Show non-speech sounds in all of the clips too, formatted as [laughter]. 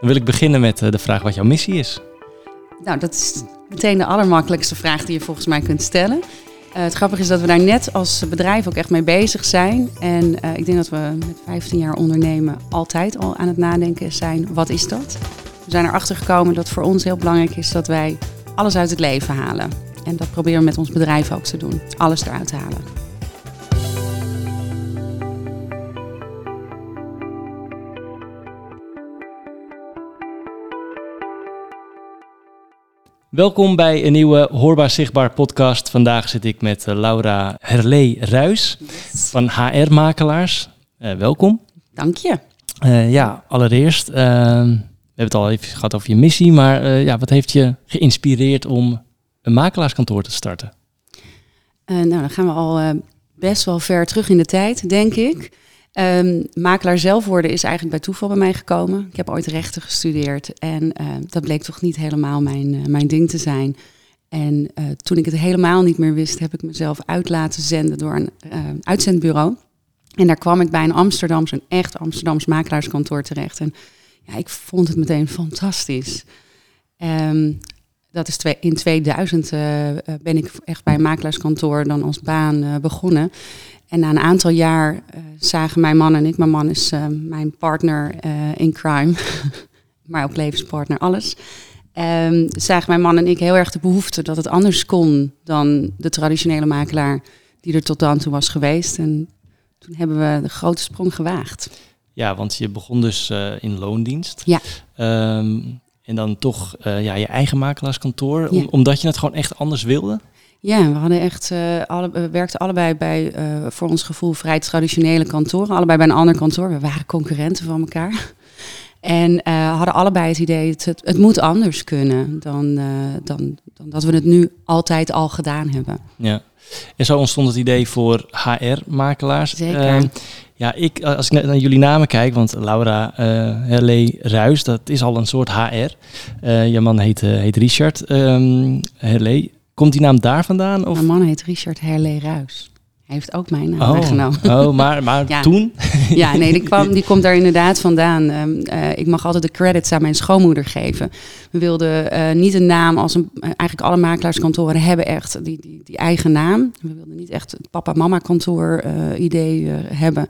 Dan wil ik beginnen met de vraag wat jouw missie is. Nou, dat is meteen de allermakkelijkste vraag die je volgens mij kunt stellen. Uh, het grappige is dat we daar net als bedrijf ook echt mee bezig zijn. En uh, ik denk dat we met 15 jaar ondernemen altijd al aan het nadenken zijn, wat is dat? We zijn erachter gekomen dat voor ons heel belangrijk is dat wij alles uit het leven halen. En dat proberen we met ons bedrijf ook te doen. Alles eruit te halen. Welkom bij een nieuwe Hoorbaar Zichtbaar podcast. Vandaag zit ik met eh, Laura Herlee Ruis van HR Makelaars. Uh, welkom. Dank je. Uh, ja, allereerst, uh, we hebben het al even gehad over je missie, maar ja, wat heeft je geïnspireerd om een makelaarskantoor te starten? nou, dan gaan we al best wel ver terug in de tijd, denk ik. Um, makelaar zelf worden is eigenlijk bij toeval bij mij gekomen. Ik heb ooit rechten gestudeerd en uh, dat bleek toch niet helemaal mijn, uh, mijn ding te zijn. En uh, toen ik het helemaal niet meer wist, heb ik mezelf uit laten zenden door een uitzendbureau. En daar kwam ik bij een Amsterdams, een echt Amsterdams makelaarskantoor terecht. En ja, ik vond het meteen fantastisch. Dat is in 2000 ben ik echt bij een makelaarskantoor dan als baan begonnen. En na een aantal jaar uh, zagen mijn man en ik, mijn man is uh, mijn partner uh, in crime, [laughs] maar ook levenspartner, alles. Um, zagen mijn man en ik heel erg de behoefte dat het anders kon dan de traditionele makelaar die er tot dan toe was geweest. En toen hebben we de grote sprong gewaagd. Ja, want je begon dus in loondienst. Ja. Um, en dan toch ja, je eigen makelaarskantoor, ja. omdat je het gewoon echt anders wilde? Ja, we hadden echt, uh, alle, we werkten allebei bij, uh, voor ons gevoel, vrij traditionele kantoren. Allebei bij een ander kantoor. We waren concurrenten van elkaar. En uh, hadden allebei het idee, het, het, moet anders kunnen dan, dan, dan dat we het nu altijd al gedaan hebben. Ja, en zo ontstond het idee voor HR-makelaars. Zeker. Ehm, ja, ik, als ik naar jullie namen kijk, want Laura Herlee Ruis, dat is al een soort HR. je man heet, heet Richard um. Komt die naam daar vandaan? Of? Mijn man heet Richard Herlee Ruis. Hij heeft ook mijn naam oh, weggenomen. [laughs] Oh, maar, maar ja. toen? ja, nee, die, kwam, [laughs] die komt daar inderdaad vandaan. Um, uh, ik mag altijd de credits aan mijn schoonmoeder geven. We wilden uh, niet een naam als een... Uh, eigenlijk alle makelaarskantoren hebben echt die, die, die eigen naam. We wilden niet echt het papa-mama kantoor idee hebben.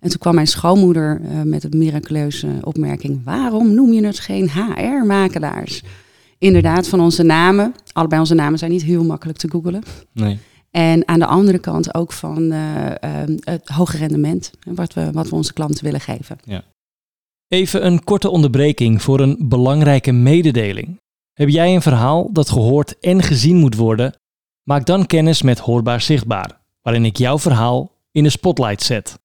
En toen kwam mijn schoonmoeder met het miraculeuze opmerking... waarom noem je het geen HR-makelaars? Inderdaad van onze namen. Allebei onze namen zijn niet heel makkelijk te googelen. Nee. En aan de andere kant ook van uh, uh, het hoge rendement, wat we, wat we onze klanten willen geven. Ja. Even een korte onderbreking voor een belangrijke mededeling. Heb jij een verhaal dat gehoord en gezien moet worden? Maak dan kennis met Hoorbaar Zichtbaar, waarin ik jouw verhaal in de spotlight zet.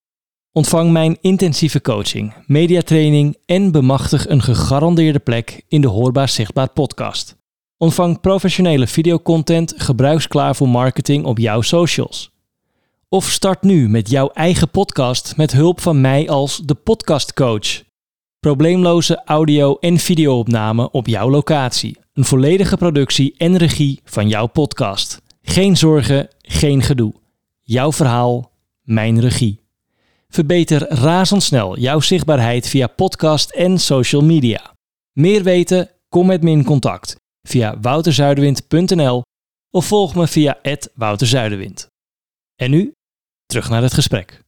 Ontvang mijn intensieve coaching, mediatraining en bemachtig een gegarandeerde plek in de Hoorbaar Zichtbaar podcast. Ontvang professionele videocontent gebruiksklaar voor marketing op jouw socials. Of start nu met jouw eigen podcast met hulp van mij als de podcastcoach. Probleemloze audio- en videoopname op jouw locatie. Een volledige productie en regie van jouw podcast. Geen zorgen, geen gedoe. Jouw verhaal, mijn regie. Verbeter razendsnel jouw zichtbaarheid via podcast en social media. Meer weten? Kom met me in contact via wouterzuiderwind.nl of volg me via @wouterzuiderwind. En nu terug naar het gesprek.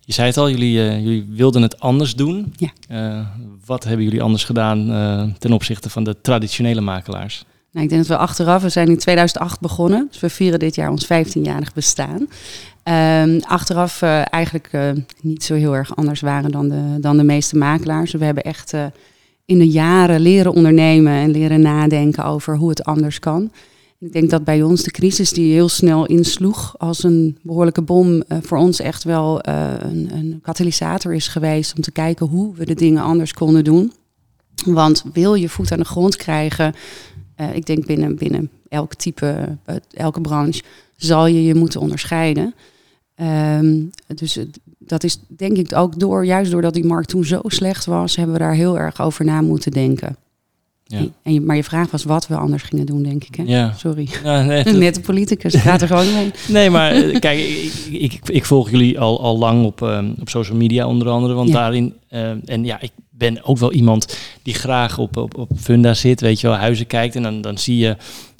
Je zei het al, jullie, uh, jullie wilden het anders doen. Ja. Uh, wat hebben jullie anders gedaan uh, ten opzichte van de traditionele makelaars? Nou, ik denk dat we achteraf, we zijn in 2008 begonnen, dus we vieren dit jaar ons 15-jarig bestaan. Um, achteraf uh, eigenlijk uh, niet zo heel erg anders waren dan de, dan de meeste makelaars. We hebben echt uh, in de jaren leren ondernemen en leren nadenken over hoe het anders kan. Ik denk dat bij ons de crisis die heel snel insloeg als een behoorlijke bom voor ons echt wel een, een katalysator is geweest om te kijken hoe we de dingen anders konden doen. Want wil je voet aan de grond krijgen, ik denk binnen, binnen elk type, elke branche, zal je je moeten onderscheiden. Um, dus dat is denk ik ook door, juist doordat die markt toen zo slecht was, hebben we daar heel erg over na moeten denken. Ja. En je, maar je vraag was wat we anders gingen doen, denk ik. Hè? Ja. Sorry. Ja, nee, [laughs] Net de politicus, gaat er gewoon mee. [laughs] Nee, maar eh, kijk, ik, ik, ik, volg jullie al, al lang op, um, op social media onder andere. Want daarin, uh, en ja, ik ben ook wel iemand die graag op, op, op funda zit, weet je wel, huizen kijkt. En dan, dan zie je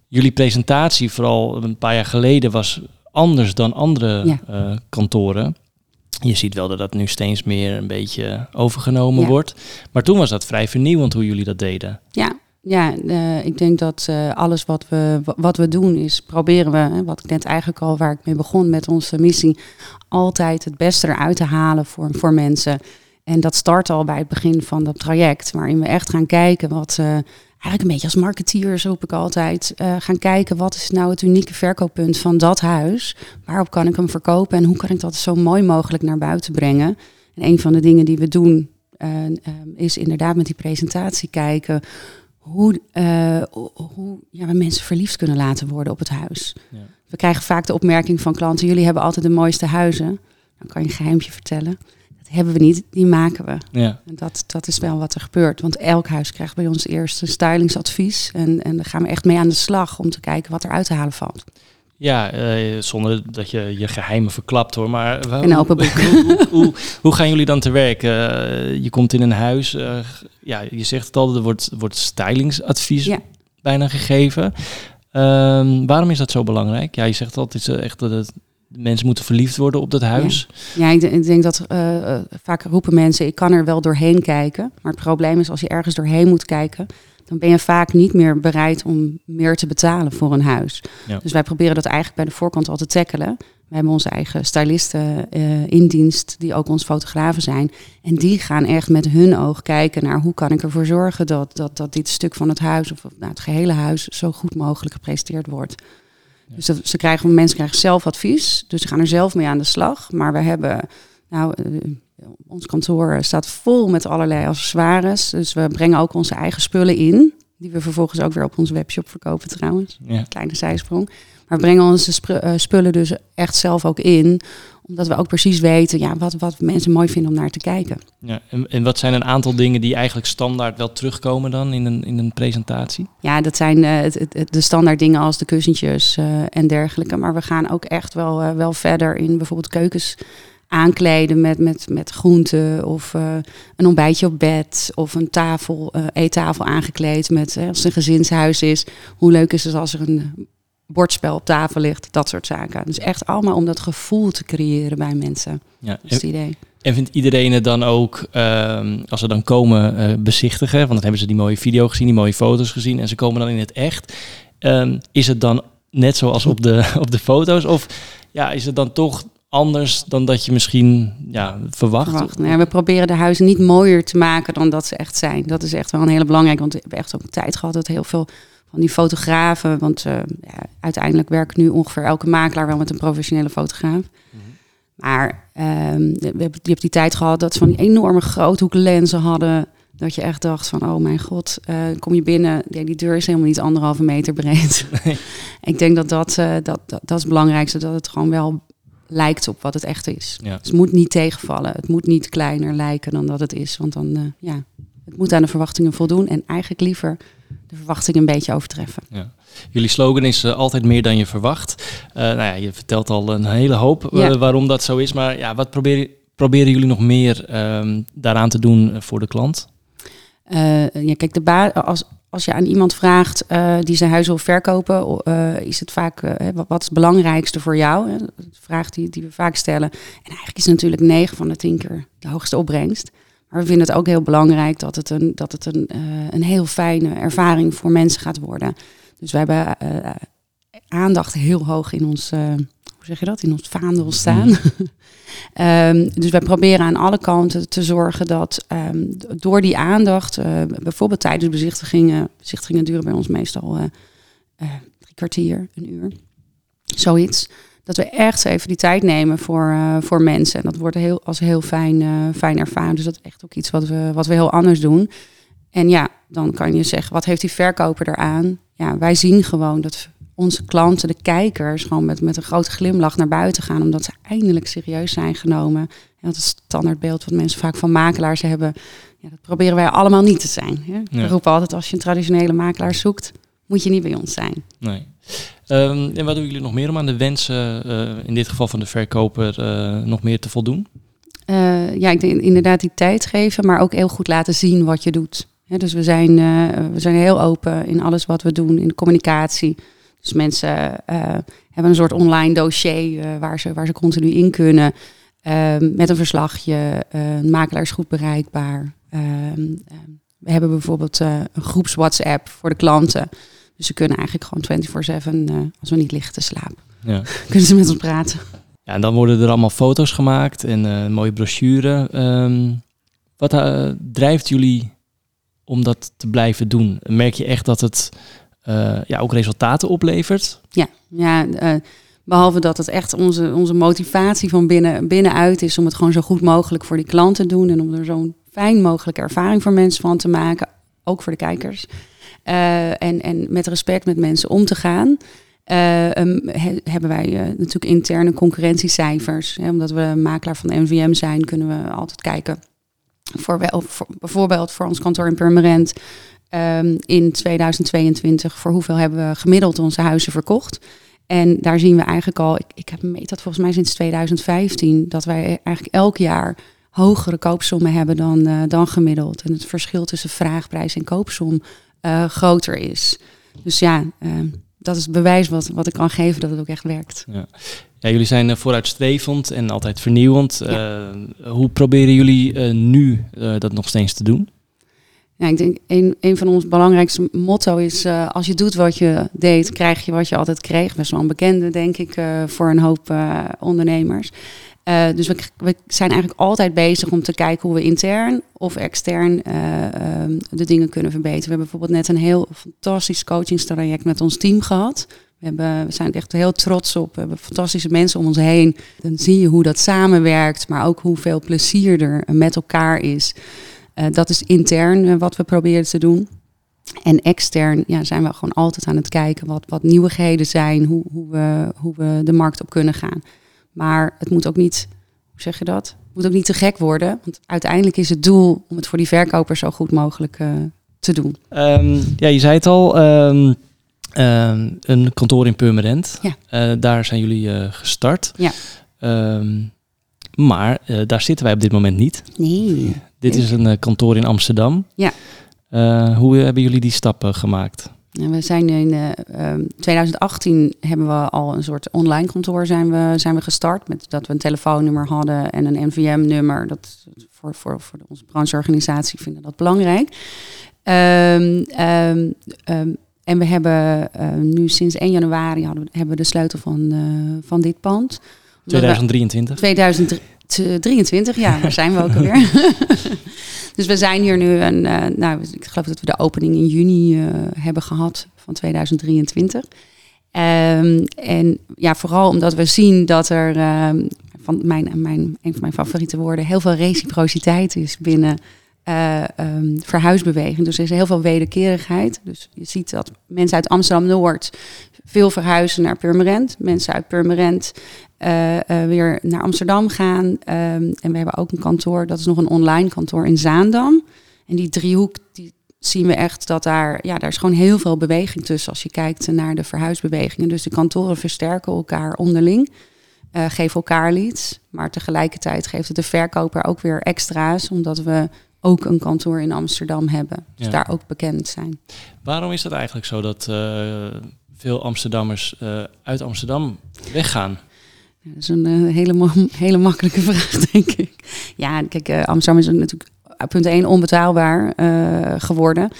jullie presentatie, vooral een paar jaar geleden, was anders dan andere eh, kantoren. Je ziet wel dat dat nu steeds meer een beetje overgenomen wordt. Maar toen was dat vrij vernieuwend hoe jullie dat deden. Ja, ja, uh, ik denk dat uh, alles wat we, wat we doen is proberen we, hè, wat ik net eigenlijk al waar ik mee begon met onze missie, altijd het beste eruit te halen voor, voor mensen. En dat start al bij het begin van dat traject, waarin we echt gaan kijken wat, uh, eigenlijk een beetje als marketeers roep ik altijd, gaan kijken wat is nou het unieke verkooppunt van dat huis, waarop kan ik hem verkopen en hoe kan ik dat zo mooi mogelijk naar buiten brengen. En een van de dingen die we doen is inderdaad met die presentatie kijken hoe, hoe ja, we mensen verliefd kunnen laten worden op het huis. Ja. We krijgen vaak de opmerking van klanten: jullie hebben altijd de mooiste huizen. Dan kan je een geheimje vertellen. Dat hebben we niet, die maken we. Ja. En dat, dat is wel wat er gebeurt. Want elk huis krijgt bij ons eerst een stylingsadvies. En, en daar gaan we echt mee aan de slag om te kijken wat er uit te halen valt. Ja, uh, zonder dat je je geheimen verklapt hoor. Maar een open boek. hoe, hoe, hoe, gaan jullie dan te werk? Uh, je komt in een huis. Uh, ja, je zegt het al, er wordt, wordt stylingsadvies ja. bijna gegeven. Um, waarom is dat zo belangrijk? Ja, je zegt altijd echt dat het, mensen moeten verliefd worden op dat huis. Ja, ja ik, ik, denk dat vaak roepen mensen, ik kan er wel doorheen kijken. Maar het probleem is als je ergens doorheen moet kijken dan ben je vaak niet meer bereid om meer te betalen voor een huis. Dus wij proberen dat eigenlijk bij de voorkant al te tackelen. We hebben onze eigen stylisten uh, in dienst, die ook ons fotografen zijn. En die gaan echt met hun oog kijken naar hoe kan ik ervoor zorgen dat, dat, dat dit stuk van het huis, of nou, het gehele huis, zo goed mogelijk gepresenteerd wordt. Dus ze krijgen, mensen krijgen zelf advies, dus ze gaan er zelf mee aan de slag. Maar we hebben, nou, uh, ons kantoor staat vol met allerlei accessoires. Dus we brengen ook onze eigen spullen in. Die we vervolgens ook weer op onze webshop verkopen trouwens. Ja. Kleine zijsprong. Maar we brengen onze eh, spullen dus echt zelf ook in. Omdat we ook precies weten ja, wat, wat mensen mooi vinden om naar te kijken. Ja, en, en wat zijn een aantal dingen die eigenlijk standaard wel terugkomen dan in een, in een presentatie? Ja, dat zijn uh, het, de standaard dingen als de kussentjes uh, en dergelijke. Maar we gaan ook echt wel, wel verder in bijvoorbeeld keukens aankleden met, met, met groenten of uh, een ontbijtje op bed of een tafel, uh, eettafel aangekleed met, uh, als het een gezinshuis is, hoe leuk is het als er een bordspel op tafel ligt, dat soort zaken. Dus echt allemaal om dat gevoel te creëren bij mensen. Ja, dat is het idee. En vindt iedereen het dan ook, ehm, als ze dan komen bezichtigen, want dan hebben ze die mooie video gezien, die mooie foto's gezien en ze komen dan in het echt, um, is het dan net zoals op de, [laughs] op de foto's of ja, is het dan toch anders dan dat je misschien ja, verwacht. verwacht. Nou we proberen de huizen niet mooier te maken dan dat ze echt zijn. Dat is echt wel een hele belangrijke, want we hebben echt ook een tijd gehad dat heel veel van die fotografen, want uh, ja, uiteindelijk werkt nu ongeveer elke makelaar wel met een professionele fotograaf. Mhm. Maar um, we hebben, je hebt die tijd gehad dat ze van die enorme groothoeklenzen hadden. Dat je echt dacht van, oh mijn god, uh, kom je binnen. Ja, die deur is helemaal niet anderhalve meter breed. [laughs] Nee. [laughs] Ik denk dat dat, uh, dat, dat, dat is het belangrijkste. Dat het gewoon wel lijkt op wat het echt is. Dus het moet niet tegenvallen. Het moet niet kleiner lijken dan dat het is. Want dan, ja, het moet aan de verwachtingen voldoen. En eigenlijk liever de verwachtingen een beetje overtreffen. Ja. Jullie slogan is uh, altijd meer dan je verwacht. Uh, nou ja, je vertelt al een hele hoop waarom dat zo is. Maar ja, wat proberen, proberen jullie nog meer um, daaraan te doen voor de klant? ja, kijk, de ba als, als je aan iemand vraagt die zijn huis wil verkopen, is het vaak wat is het belangrijkste voor jou? Hè? De vraag die, die we vaak stellen. En eigenlijk is het natuurlijk 9 van de 10 keer de hoogste opbrengst. Maar we vinden het ook heel belangrijk dat het een, dat het een, een heel fijne ervaring voor mensen gaat worden. Dus we hebben aandacht heel hoog in ons, hoe zeg je dat, in ons vaandel staan. Mm. Um, [laughs] dus wij proberen aan alle kanten te zorgen dat um, door die aandacht, bijvoorbeeld tijdens bezichtigingen, bezichtigingen duren bij ons meestal drie kwartier, een uur, zoiets. Dat we echt even die tijd nemen voor, voor mensen. En dat wordt heel, als heel fijn, fijn ervaren. Dus dat is echt ook iets wat we, wat we heel anders doen. En ja, dan kan je zeggen, wat heeft die verkoper eraan? Ja, wij zien gewoon dat onze klanten, de kijkers, gewoon met, met een grote glimlach naar buiten gaan, omdat ze eindelijk serieus zijn genomen. En dat is het standaardbeeld wat mensen vaak van makelaars hebben. Ja, dat proberen wij allemaal niet te zijn. Hè? Ja. We roepen altijd, als je een traditionele makelaar zoekt, moet je niet bij ons zijn. Nee. Um, en wat doen jullie nog meer om aan de wensen, uh, in dit geval van de verkoper, uh, nog meer te voldoen? Uh, ja, ik denk inderdaad die tijd geven, maar ook heel goed laten zien wat je doet. dus we zijn, we zijn heel open in alles wat we doen, in de communicatie. Dus mensen hebben een soort online dossier waar, ze, waar ze continu in kunnen. Ehm, met een verslagje, een makelaar is goed bereikbaar. Ehm, we hebben bijvoorbeeld een groeps WhatsApp voor de klanten. Dus ze kunnen eigenlijk gewoon 24-7, als we niet liggen te slapen, ja. [laughs] kunnen ze met ons praten. Ja, en dan worden er allemaal foto's gemaakt en uh, een mooie brochure. Ehm, wat uh, drijft jullie om dat te blijven doen? Merk je echt dat het uh, ja, ook resultaten oplevert? Ja, ja behalve dat het echt onze, onze motivatie van binnen, binnenuit is om het gewoon zo goed mogelijk voor die klanten te doen en om er zo'n fijn mogelijke ervaring voor mensen van te maken, ook voor de kijkers. En, en met respect met mensen om te gaan. Uh, hebben wij uh, natuurlijk interne concurrentiecijfers. Hè, omdat we makelaar van de NVM zijn, kunnen we altijd kijken. Voor, bijvoorbeeld voor ons kantoor in Purmerend um, in 2022, voor hoeveel hebben we gemiddeld onze huizen verkocht? En daar zien we eigenlijk al, ik, ik heb meet dat volgens mij sinds 2015, dat wij eigenlijk elk jaar hogere koopsommen hebben dan, dan gemiddeld. En het verschil tussen vraagprijs en koopsom groter is. Dus ja, ehm, dat is het bewijs wat, wat ik kan geven dat het ook echt werkt. Ja, ja jullie zijn eh, vooruitstrevend en altijd vernieuwend. Eh, hoe proberen jullie nu dat nog steeds te doen? Ja, ik denk een, een van ons belangrijkste motto is: als je doet wat je deed, krijg je wat je altijd kreeg. Best wel een bekende, denk ik, voor een hoop ondernemers. Uh, dus we, zijn eigenlijk altijd bezig om te kijken hoe we intern of extern uh, um, de dingen kunnen verbeteren. We hebben bijvoorbeeld net een heel fantastisch coachingstraject met ons team gehad. We, hebben, we zijn echt heel trots op. We hebben fantastische mensen om ons heen. Dan zie je hoe dat samenwerkt, maar ook hoeveel plezier er met elkaar is. Uh, dat is intern wat we proberen te doen. En extern ja, zijn we gewoon altijd aan het kijken wat, wat nieuwigheden zijn, hoe, hoe, we, hoe we de markt op kunnen gaan. Maar het moet ook niet, hoe zeg je dat? Het moet ook niet te gek worden. Want uiteindelijk is het doel om het voor die verkoper zo goed mogelijk uh, te doen. Um, ja, je zei het al. Um, um, een kantoor in Purmerend. Ja. Uh, daar zijn jullie uh, gestart. Ja. maar daar zitten wij op dit moment niet. Nee. Dit is een kantoor in Amsterdam. Ja. hoe hebben jullie die stappen gemaakt? We zijn in uh, um, 2018 hebben we al een soort online kantoor zijn we, zijn we gestart. Met dat we een telefoonnummer hadden en een NVM-nummer. Dat voor, voor, voor onze brancheorganisatie vinden dat belangrijk. Um, um, en we hebben uh, nu sinds 1 januari hadden we, hebben we de sleutel van, uh, van dit pand. 2023? 2023, ja, daar zijn we ook alweer. [laughs] Dus we zijn hier nu, een, uh, nou, ik geloof dat we de opening in juni uh, hebben gehad van 2023. Um, ehm, en ja, vooral omdat we zien dat er, uh, van mijn, mijn, een van mijn favoriete woorden, heel veel reciprociteit is binnen um, verhuisbeweging. Dus er is heel veel wederkerigheid. Dus je ziet dat mensen uit Amsterdam-Noord veel verhuizen naar Purmerend. Mensen uit Purmerend weer naar Amsterdam gaan. Um, en we hebben ook een kantoor, dat is nog een online kantoor in Zaandam. En die driehoek, die zien we echt dat daar, ja, daar is gewoon heel veel beweging tussen als je kijkt naar de verhuisbewegingen. Dus de kantoren versterken elkaar onderling, uh, geven elkaar leads. Maar tegelijkertijd geeft het de verkoper ook weer extra's, omdat we ook een kantoor in Amsterdam hebben. Dus daar ook bekend zijn. Waarom is dat eigenlijk zo dat veel Amsterdammers uh, uit Amsterdam weggaan? Dat is een uh, hele, [laughs] hele makkelijke vraag, [laughs] denk ik. Ja, kijk, uh, Amsterdam is natuurlijk punt 1 onbetaalbaar geworden.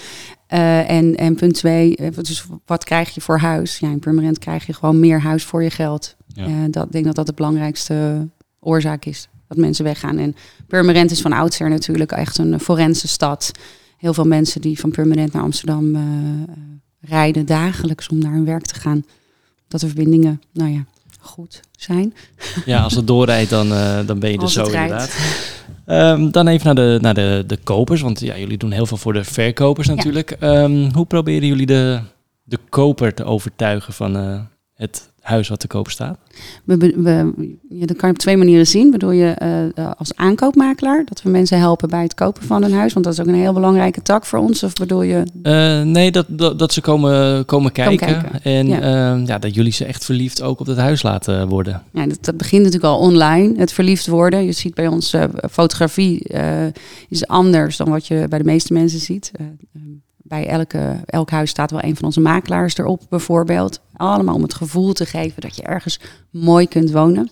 en, en punt 2, dus wat krijg je voor huis? Ja, in Permanent krijg je gewoon meer huis voor je geld. Ja. dat, ik denk dat dat de belangrijkste oorzaak is. Dat mensen weggaan. En Purmerend is van oudsher natuurlijk echt een forense stad. Heel veel mensen die van Purmerend naar Amsterdam rijden dagelijks om naar hun werk te gaan. Dat de verbindingen, nou ja, goed zijn. Ja, als het doorrijdt, dan, uh, dan ben je er zo inderdaad. Um, dan even naar de, naar de, de kopers, want ja, jullie doen heel veel voor de verkopers natuurlijk. Ja. Um, hoe proberen jullie de, de koper te overtuigen van uh, het huis wat te koop staat? We, we, ja, dat kan je op twee manieren zien. Bedoel je eh, als aankoopmakelaar, dat we mensen helpen bij het kopen van een huis, want dat is ook een heel belangrijke tak voor ons. Of bedoel je Eh, nee, dat, dat, dat ze komen, komen kijken. kijken, En ja. ja. ja, dat jullie ze echt verliefd ook op het huis laten worden. Ja, dat, dat begint natuurlijk al online, het verliefd worden. Je ziet bij ons eh, fotografie is anders dan wat je bij de meeste mensen ziet. Bij elke, elk huis staat wel een van onze makelaars erop, bijvoorbeeld. Allemaal om het gevoel te geven dat je ergens mooi kunt wonen.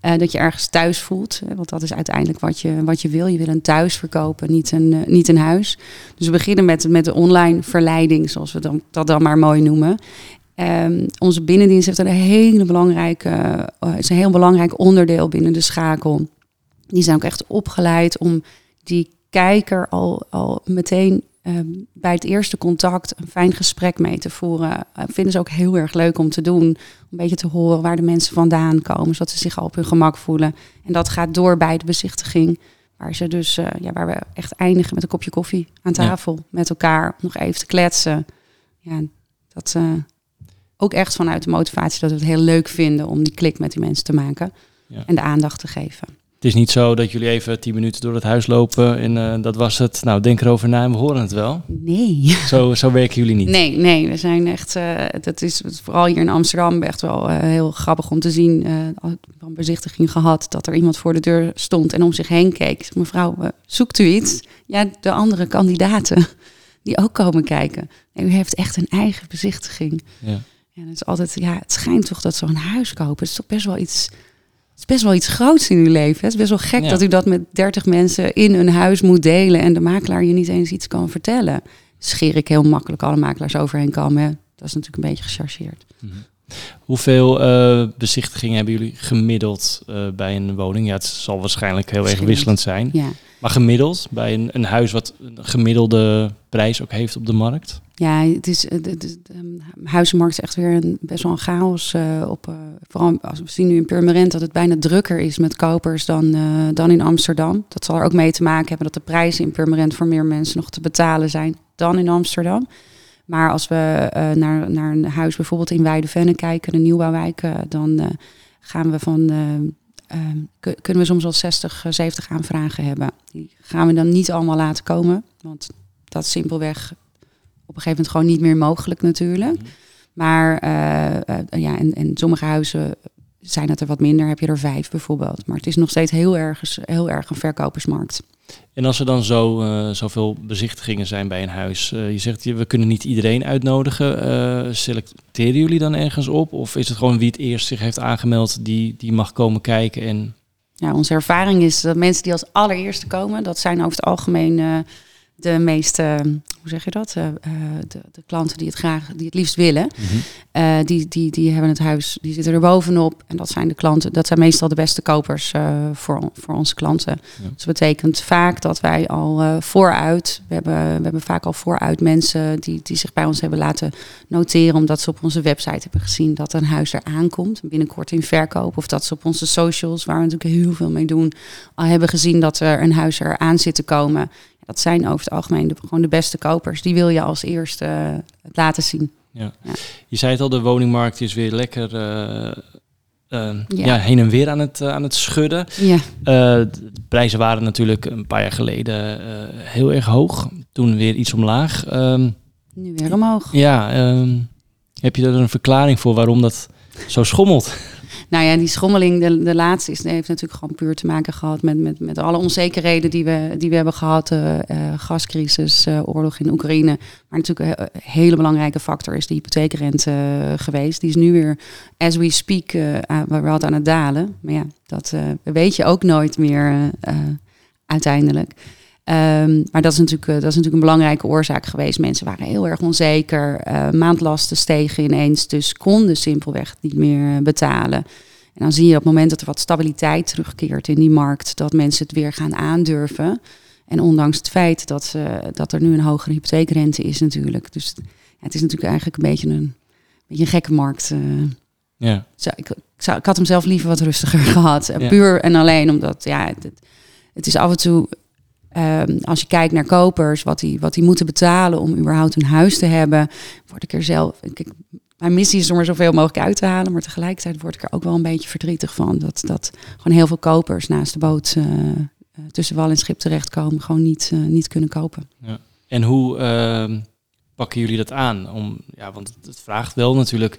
Eh, dat je ergens thuis voelt. Want dat is uiteindelijk wat je, wat je wil. Je wil een thuis verkopen, niet een, eh, niet een huis. Dus we beginnen met, met de online verleiding, zoals we dat dan maar mooi noemen. Ehm, onze binnendienst heeft een hele belangrijke, eh, is een heel belangrijk onderdeel binnen de schakel. Die zijn ook echt opgeleid om die kijker al, al meteen ehm, bij het eerste contact een fijn gesprek mee te voeren. Eh, vinden ze ook heel erg leuk om te doen. Om een beetje te horen waar de mensen vandaan komen, zodat ze zich al op hun gemak voelen. En dat gaat door bij de bezichtiging. Waar, ze dus, eh, ja, waar we echt eindigen met een kopje koffie aan Ja. tafel met elkaar. Om nog even te kletsen. Ja, dat eh, ook echt vanuit de motivatie dat we het heel leuk vinden om die klik met die mensen te maken. Ja. En de aandacht te geven. Het is niet zo dat jullie even tien minuten door het huis lopen en eh, dat was het. Nou, denk erover na en we horen het wel. Nee. [laughs] Zo, zo werken jullie niet. Nee, nee, we zijn echt, eh, dat is vooral hier in Amsterdam echt wel eh, heel grappig om te zien. een bezichtiging gehad dat er iemand voor de deur stond en om zich heen keek. Mevrouw, zoekt u iets? Ja, de andere kandidaten [laughs] die ook komen kijken. Nee, u heeft echt een eigen bezichtiging. Ja. Ja, dat is altijd, ja, het schijnt toch dat zo'n huis kopen, het is toch best wel iets, het is best wel iets groots in uw leven. Het is best wel gek Ja. dat u dat met 30 mensen in een huis moet delen en de makelaar je niet eens iets kan vertellen. Scheer ik heel makkelijk alle makelaars overheen komen. hè. Dat is natuurlijk een beetje gechargeerd. Mhm. Hoeveel eh, bezichtigingen hebben jullie gemiddeld eh, bij een woning? Ja, het zal waarschijnlijk heel erg wisselend zijn. Ja. Maar gemiddeld, bij een, een huis wat een gemiddelde prijs ook heeft op de markt? Ja, het is, de, de, de, huizenmarkt is echt weer een, best wel een chaos. eh, op, eh, vooral als we zien nu in Purmerend dat het bijna drukker is met kopers dan, eh, dan in Amsterdam. Dat zal er ook mee te maken hebben dat de prijzen in Purmerend voor meer mensen nog te betalen zijn dan in Amsterdam. Maar als we naar, naar een huis bijvoorbeeld in Weidevenne kijken, de nieuwbouwwijk, eh, dan gaan we van, eh, eh, kun- kunnen we soms wel 60, eh, 70 aanvragen hebben. Die gaan we dan niet allemaal laten komen, want dat is simpelweg op een gegeven moment gewoon niet meer mogelijk natuurlijk. Maar eh, eh, ja, en, en sommige huizen zijn het er wat minder, heb je er vijf bijvoorbeeld. Maar het is nog steeds heel erg, heel erg een verkopersmarkt. En als er dan zo, eh, zoveel bezichtigingen zijn bij een huis, je zegt we kunnen niet iedereen uitnodigen. eh, selecteren jullie dan ergens op? Of is het gewoon wie het eerst zich heeft aangemeld, die, die mag komen kijken? En Ja, onze ervaring is dat mensen die als allereerste komen, dat zijn over het algemeen de meeste, hoe zeg je dat? Eh, eh, de, de klanten die het graag, die het liefst willen. Eh, die, die, die hebben het huis, die zitten er bovenop. En dat zijn de klanten, dat zijn meestal de beste kopers voor, voor onze klanten. Ja. Dus dat betekent vaak dat wij al vooruit, we hebben, we hebben vaak al vooruit mensen die, die zich bij ons hebben laten noteren, omdat ze op onze website hebben gezien dat een huis er aankomt, binnenkort in verkoop. Of dat ze op onze socials, waar we natuurlijk heel veel mee doen, al hebben gezien dat er een huis er aan zit te komen. Dat zijn over het algemeen de, gewoon de beste kopers. Die wil je als eerste eh, laten zien. Ja. Ja. Je zei het al, de woningmarkt is weer lekker eh, eh, Ja. ja. heen en weer aan het, aan het schudden. Ja. De prijzen waren natuurlijk een paar jaar geleden heel erg hoog. Toen weer iets omlaag. Ehm, Nu weer omhoog. ja, ehm, heb je er een verklaring voor waarom dat zo schommelt? Nou ja, die schommeling, de, de laatste, is, heeft natuurlijk gewoon puur te maken gehad met, met, met alle onzekerheden die we, die we hebben gehad. eh, eh, gascrisis, eh, oorlog in Oekraïne. Maar natuurlijk een, hele belangrijke factor is de hypotheekrente geweest. Die is nu weer, as we speak, eh aan, wat aan het dalen. Maar ja, dat weet je ook nooit meer uiteindelijk. Ehm, maar dat is, natuurlijk, eh, dat is natuurlijk een belangrijke oorzaak geweest. Mensen waren heel erg onzeker. eh, maandlasten stegen ineens, dus konden simpelweg niet meer eh, betalen. En dan zie je op het moment dat er wat stabiliteit terugkeert in die markt, dat mensen het weer gaan aandurven. En ondanks het feit dat, ze, dat er nu een hogere hypotheekrente is natuurlijk. Dus ja, het is natuurlijk eigenlijk een beetje een, beetje een gekke markt. Ja, Zo, ik, ik, zou, ik had hem zelf liever wat rustiger [laughs] gehad. Eh, Ja. Puur en alleen omdat, ja, het, het is af en toe, ehm, als je kijkt naar kopers, wat die, wat die moeten betalen om überhaupt een huis te hebben, word ik er zelf, ik, mijn missie is om er zoveel mogelijk uit te halen. Maar tegelijkertijd word ik er ook wel een beetje verdrietig van. Dat, dat gewoon heel veel kopers naast de boot uh, tussen wal en schip terechtkomen. Gewoon niet, uh, niet kunnen kopen. Ja. En hoe uh, pakken jullie dat aan? Om, ja, want het vraagt wel natuurlijk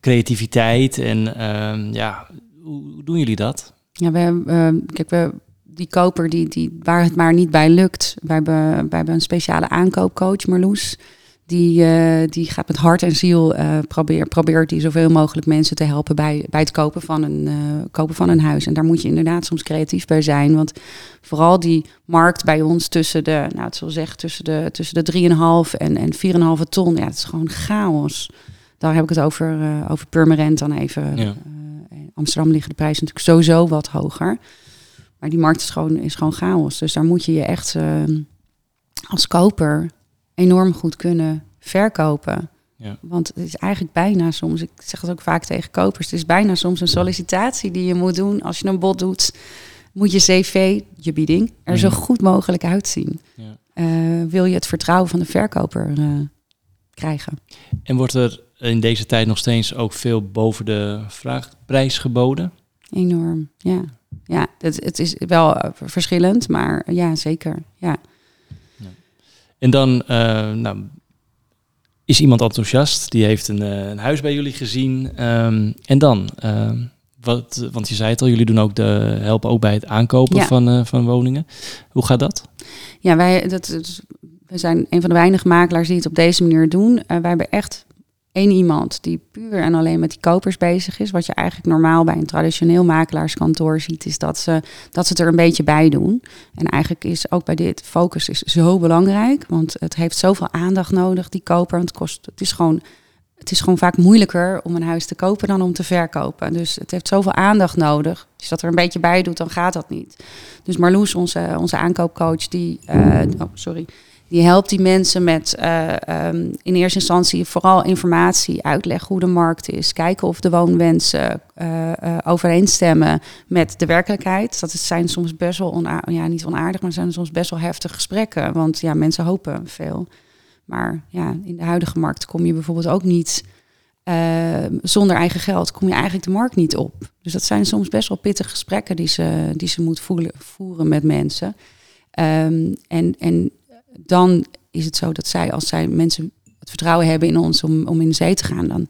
creativiteit. En ehm, ja, hoe, doen jullie dat? Ja, we hebben, kijk, we, die koper die, die, waar het maar niet bij lukt. Wij hebben, wij hebben een speciale aankoopcoach, Marloes. Die, uh, die gaat met hart en ziel uh, probeer, probeert die zoveel mogelijk mensen te helpen bij, bij het kopen van, een, uh, kopen van een huis. En daar moet je inderdaad soms creatief bij zijn. Want vooral die markt bij ons tussen de, nou het zal zeggen, tussen de, tussen de 3,5 en, en 4,5 ton. Ja, het is gewoon chaos. Daar heb ik het over, over Purmerend dan even. Ja. in Amsterdam liggen de prijzen natuurlijk sowieso wat hoger. Maar die markt is gewoon, is gewoon chaos. Dus daar moet je je echt als koper enorm goed kunnen verkopen. Ja. Want het is eigenlijk bijna soms, ik zeg het ook vaak tegen kopers, het is bijna soms een sollicitatie die je moet doen. Als je een bod doet, moet je cv, je bieding, er zo goed mogelijk uitzien. Ja. Uh, wil je het vertrouwen van de verkoper uh, krijgen. En wordt er in deze tijd nog steeds ook veel boven de vraagprijs geboden? Enorm, ja. Ja, het, het is wel uh, verschillend, maar ja, zeker, ja. En dan uh, nou, is iemand enthousiast, die heeft een, uh, een huis bij jullie gezien. Um, en dan, uh, wat, want je zei het al, jullie doen ook de, helpen ook bij het aankopen ja. van, van woningen. Hoe gaat dat? Ja, wij, dat, dat, we zijn een van de weinige makelaars die het op deze manier doen. wij hebben echt één iemand die puur en alleen met die kopers bezig is. Wat je eigenlijk normaal bij een traditioneel makelaarskantoor ziet, is dat ze, dat ze het er een beetje bij doen. En eigenlijk is ook bij dit focus is zo belangrijk, want het heeft zoveel aandacht nodig, die koper. Want het, kost, het, is gewoon, het is gewoon vaak moeilijker om een huis te kopen dan om te verkopen. Dus het heeft zoveel aandacht nodig. Als dat er een beetje bij doet, dan gaat dat niet. Dus Marloes, onze, onze aankoopcoach, die, uh, oh, sorry, die helpt die mensen met uh, um, in eerste instantie vooral informatie, uitleg hoe de markt is, kijken of de woonwensen uh, uh, overeenstemmen met de werkelijkheid. Dat zijn soms best wel onaardig, ja, niet onaardig, maar zijn soms best wel heftige gesprekken. Want ja, mensen hopen veel. Maar ja, in de huidige markt kom je bijvoorbeeld ook niet zonder eigen geld, kom je eigenlijk de markt niet op. Dus dat zijn soms best wel pittige gesprekken die ze, die ze moet voeren met mensen. Um, en, en dan is het zo dat zij, als zij mensen het vertrouwen hebben in ons om, om in de zee te gaan, dan,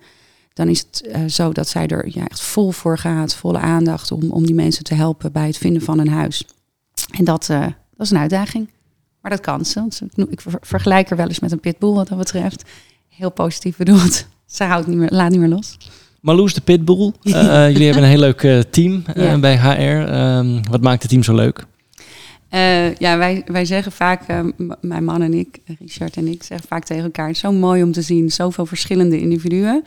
dan is het uh, zo dat zij er ja, echt vol voor gaat, volle aandacht om, om die mensen te helpen bij het vinden van een huis. En dat, uh, dat is een uitdaging. Maar dat kan ze. Ik vergelijk er wel eens met een pitbull wat dat betreft. Heel positief bedoeld. [laughs] Ze houdt niet meer, laat niet meer los. Marloes de Pitbull. Uh, [laughs] jullie hebben een heel leuk team ja. bij HR. Um, wat maakt het team zo leuk? Uh, ja, wij, wij zeggen vaak, uh, mijn man en ik, Richard en ik, zeggen vaak tegen elkaar: zo mooi om te zien, zoveel verschillende individuen.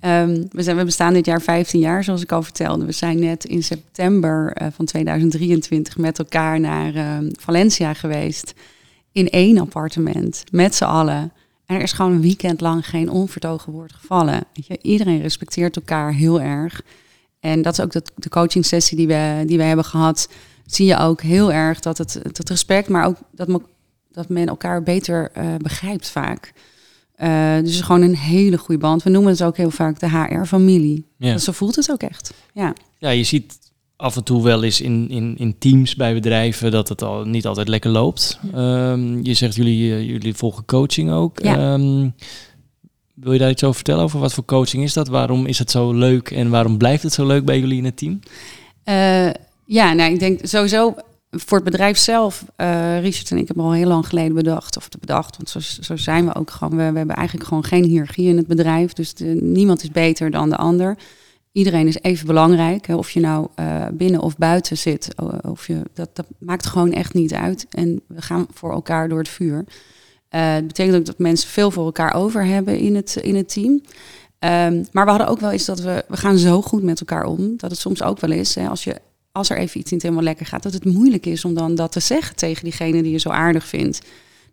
Um, we, zijn, we bestaan dit jaar 15 jaar, zoals ik al vertelde. We zijn net in september van 2023 met elkaar naar ehm, Valencia geweest. In één appartement, met z'n allen. En er is gewoon een weekend lang geen onvertogen woord gevallen. Weet je, iedereen respecteert elkaar heel erg. En dat is ook de coaching sessie die we, die we hebben gehad zie je ook heel erg dat het, het respect, maar ook dat, me, dat men elkaar beter uh, begrijpt vaak. Uh, dus gewoon een hele goede band. We noemen het ook heel vaak de HR-familie. Ja. Zo voelt het ook echt. Ja. ja, je ziet af en toe wel eens in, in, in teams bij bedrijven dat het al niet altijd lekker loopt. Um, je zegt jullie, uh, jullie volgen coaching ook. Ja. Um, wil je daar iets over vertellen? Over wat voor coaching is dat? Waarom is het zo leuk en waarom blijft het zo leuk bij jullie in het team? Uh, ja, nou, ik denk sowieso voor het bedrijf zelf, uh, Richard en ik hebben al heel lang geleden bedacht, of bedacht, want zo, zo zijn we ook gewoon. We, hebben eigenlijk gewoon geen hiërarchie in het bedrijf, dus niemand is beter dan de ander. Iedereen is even belangrijk, hè, of je nou uh, binnen of buiten zit, of je, dat, dat maakt gewoon echt niet uit. En we gaan voor elkaar door het vuur. Uh, betekent ook dat mensen veel voor elkaar over hebben in het, in het team. Um, maar we hadden ook wel eens dat we, we gaan zo goed met elkaar om, dat het soms ook wel is, hè, als je als er even iets niet helemaal lekker gaat, dat het moeilijk is om dan dat te zeggen tegen diegene die je zo aardig vindt.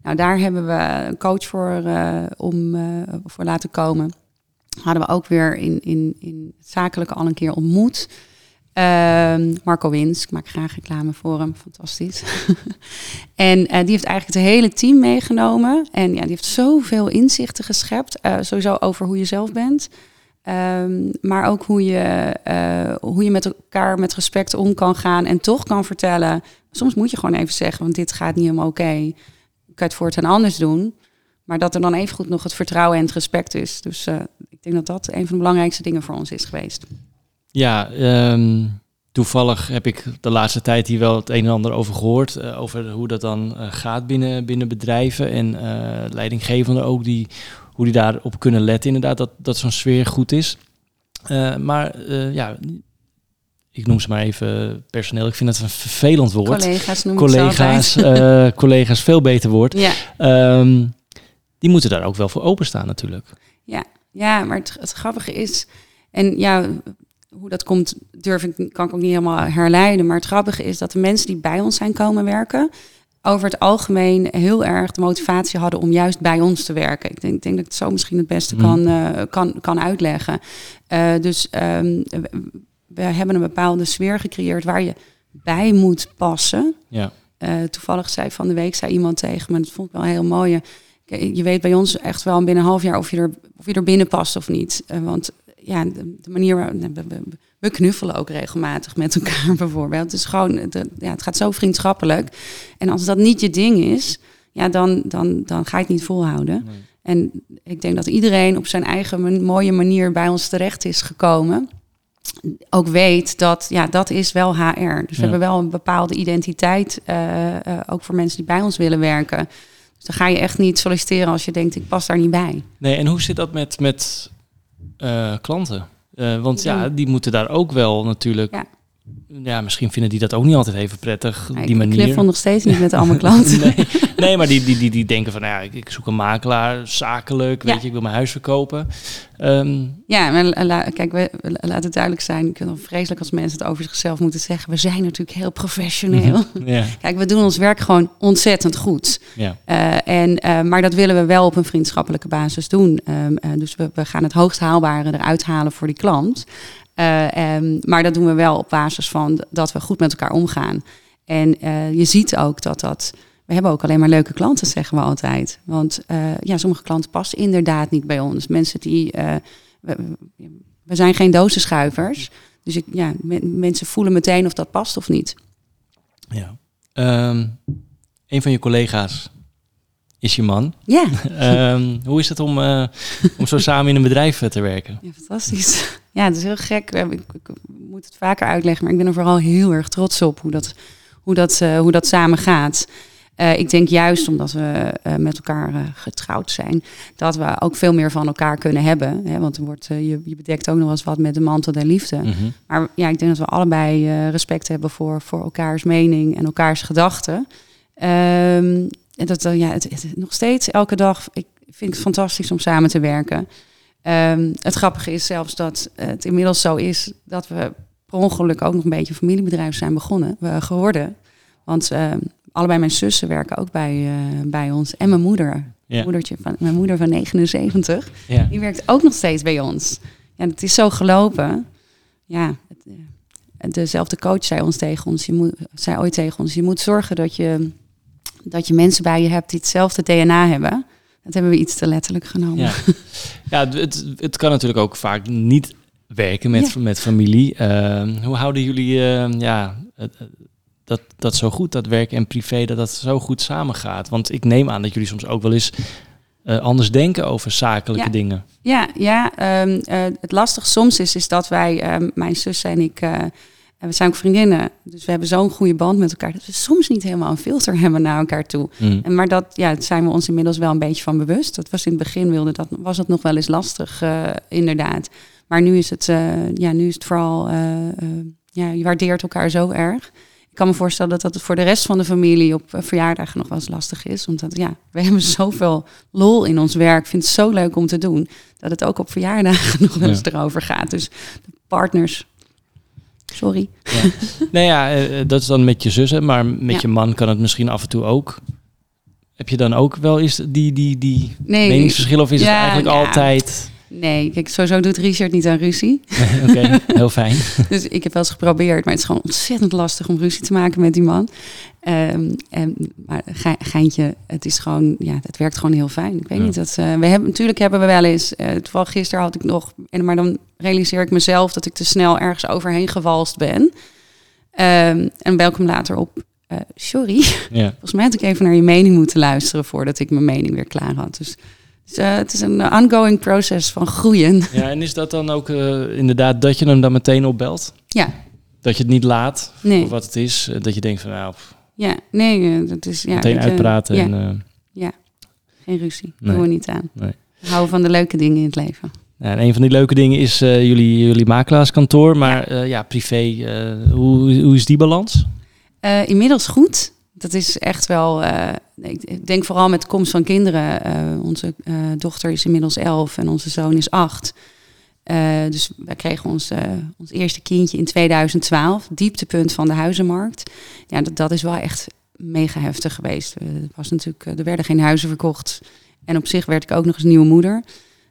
Nou, daar hebben we een coach voor uh, om uh, voor laten komen. Hadden we ook weer in, in, in het zakelijke al een keer ontmoet. Ehm, Marco Wins, ik maak graag reclame voor hem, fantastisch. [laughs] en eh, die heeft eigenlijk het hele team meegenomen. En ja, die heeft zoveel inzichten geschept, sowieso over hoe je zelf bent. Ehm, maar ook hoe je, uh, hoe je met elkaar met respect om kan gaan en toch kan vertellen. Soms moet je gewoon even zeggen, want dit gaat niet helemaal oké. Kan je het voortaan anders doen? Maar dat er dan evengoed nog het vertrouwen en het respect is. Dus ik denk dat dat een van de belangrijkste dingen voor ons is geweest. Ja, um, toevallig heb ik de laatste tijd hier wel het een en ander over gehoord. Uh, over hoe dat dan gaat binnen, binnen bedrijven. En leidinggevenden ook, die, hoe die daarop kunnen letten inderdaad. Dat, dat zo'n sfeer goed is. maar ja, ik noem ze maar even personeel. Ik vind het een vervelend woord. Collega's noem collega's, [laughs] collega's, veel beter woord. Ja. Um, die moeten daar ook wel voor openstaan natuurlijk. Ja, ja maar het, het grappige is... En ja, hoe dat komt, durf ik, kan ik ook niet helemaal herleiden. Maar het grappige is dat de mensen die bij ons zijn komen werken, over het algemeen heel erg de motivatie hadden om juist bij ons te werken. Ik denk, denk dat ik het zo misschien het beste Mm. kan, uh, kan, kan uitleggen. Uh, dus um, we hebben een bepaalde sfeer gecreëerd waar je bij moet passen. Ja. Uh, toevallig zei van de week zei iemand tegen me, dat vond ik wel heel mooi. Je weet bij ons echt wel binnen een half jaar of je er, of je er binnen past of niet. want ja, de, de manier waar we, knuffelen ook regelmatig met elkaar [laughs] bijvoorbeeld. Het is gewoon, ja, het gaat zo vriendschappelijk. En als dat niet je ding is, ja, dan, dan, dan ga je het niet volhouden. Nee. En ik denk dat iedereen op zijn eigen mooie manier bij ons terecht is gekomen. Ook weet dat, ja, dat is wel HR. Dus we hebben wel een bepaalde identiteit, uh, uh, ook voor mensen die bij ons willen werken. Dus dan ga je echt niet solliciteren als je denkt, ik pas daar niet bij. Nee, en hoe zit dat met, met uh, klanten? Uh, want ja, die moeten daar ook wel natuurlijk. Ja. Misschien vinden die dat ook niet altijd even prettig. Ja, die ik manier. knuffel nog steeds niet met al mijn klanten. [laughs] nee, nee, maar die, die, die, die denken van, nou ja, ik, ik zoek een makelaar, zakelijk, weet je, ik wil mijn huis verkopen. Ehm, Ja, maar kijk, we, laat het duidelijk zijn. Ik vind het vreselijk als mensen het over zichzelf moeten zeggen. We zijn natuurlijk heel professioneel. [laughs] ja, Kijk, we doen ons werk gewoon ontzettend goed. ja, Eh, en, eh, maar dat willen we wel op een vriendschappelijke basis doen. Ehm, eh, dus we, we gaan het hoogst haalbare eruit halen voor die klant. Eh, ehm, maar dat doen we wel op basis van dat we goed met elkaar omgaan. En eh, je ziet ook dat dat... We hebben ook alleen maar leuke klanten, zeggen we altijd. Want eh, ja, sommige klanten passen inderdaad niet bij ons. Mensen die... we, we zijn geen dozenschuivers. Dus ik, ja, men- mensen voelen meteen of dat past of niet. ja. Ehm, een van je collega's is je man. Ja, [laughs] Ehm, hoe is het om, om zo samen in een bedrijf te werken? Ja, fantastisch. Ja, het is heel gek. Ik, ik- ik moet het vaker uitleggen, maar ik ben er vooral heel erg trots op hoe dat, hoe dat, eh, hoe dat samen gaat. Eh, ik denk juist omdat we eh, met elkaar getrouwd zijn, dat we ook veel meer van elkaar kunnen hebben. Hè? Want er wordt, je, je bedekt ook nog eens wat met de mantel der liefde. Mhm. Maar ja, ik denk dat we allebei respect hebben voor, voor elkaars mening en elkaars gedachten. Ehm, en dat ja, het, het- nog steeds elke dag. Ik vind het fantastisch om samen te werken. Ehm, het grappige is zelfs dat het inmiddels zo is dat we per ongeluk ook nog een beetje een familiebedrijf zijn begonnen, we geworden. Want ehm, allebei mijn zussen werken ook bij, eh, bij ons. En mijn moeder. Ja. Moedertje van, mijn moeder van 79. Ja. Die werkt ook nog steeds bij ons. Ja, het is zo gelopen. Ja, het, eh, dezelfde coach zei ons tegen ons, je moet, zei ooit tegen ons, je moet zorgen dat je, dat je mensen bij je hebt die hetzelfde DNA hebben. Dat hebben we iets te letterlijk genomen. Ja, ja het- het, kan natuurlijk ook vaak niet werken met, met familie. Ehm, hoe houden jullie eh, ja, dat, dat zo goed, dat werk en privé, dat dat zo goed samengaat? Want ik neem aan dat jullie soms ook wel eens eh, anders denken over zakelijke Ja. dingen. Ja, ja ehm, eh, het lastig soms is, is dat wij, ehm, mijn zus en ik, eh, en we zijn ook vriendinnen. Dus we hebben zo'n goede band met elkaar. Dat we soms niet helemaal een filter hebben naar elkaar toe. Mm. En maar dat ja, zijn we ons inmiddels wel een beetje van bewust. Dat was in het begin wilde dat, was het nog wel eens lastig, eh, inderdaad. Maar nu is het, eh, ja, nu is het vooral, eh, ja, je waardeert elkaar zo erg. Ik kan me voorstellen dat dat voor de rest van de familie op verjaardagen nog wel eens lastig is. Omdat ja, we [laughs] hebben zoveel lol in ons werk. Ik vind het zo leuk om te doen. Dat het ook op verjaardagen [laughs] nog wel eens erover gaat. Dus de partners. Sorry. Ja. nou ja, eh, eh, dat is dan met je zussen, maar met Ja. je man kan het misschien af en toe ook. Heb je dan ook wel eens die, die, die Nee, meningsverschillen of is Ja, het eigenlijk ja. altijd... Nee, kijk, sowieso doet Richard niet aan ruzie. [laughs] Oké, heel fijn. [laughs] dus ik heb wel eens geprobeerd, maar het is gewoon ontzettend lastig om ruzie te maken met die man. Um, en, maar geintje, het is gewoon, ja, het werkt gewoon heel fijn. Ik weet niet dat uh, we hebben natuurlijk hebben we wel eens. Uh, toevallig gisteren had ik nog, en maar dan realiseer ik mezelf dat ik te snel ergens overheen gewalst ben. Um, en welkom later op. Uh, sorry. Ja. [laughs] Volgens mij had ik even naar je mening moeten luisteren voordat ik mijn mening weer klaar had. Dus uh, het is een ongoing proces van groeien. [laughs] Ja, en is dat dan ook uh, inderdaad dat je hem dan meteen opbelt? Ja. Dat je het niet laat nee. voor wat het is. Dat je denkt van nou... Ja, nee, dat is... Ja, meteen uitpraten. Ja. En, uh, ja, geen ruzie. Nee. Doen we niet aan. Nee. Houden van de leuke dingen in het leven. Ja, en een van die leuke dingen is jullie, jullie makelaarskantoor. Maar ja, ja privé, hoe, hoe is die balans? inmiddels goed. Dat is echt wel ik denk vooral met de komst van kinderen. Uh, onze uh, dochter is inmiddels elf en onze zoon is acht. Dus wij kregen ons, ons eerste kindje in 2012, dieptepunt van de huizenmarkt. Ja, dat, dat is wel echt mega heftig geweest. was natuurlijk, er werden geen huizen verkocht. En op zich werd ik ook nog eens nieuwe moeder.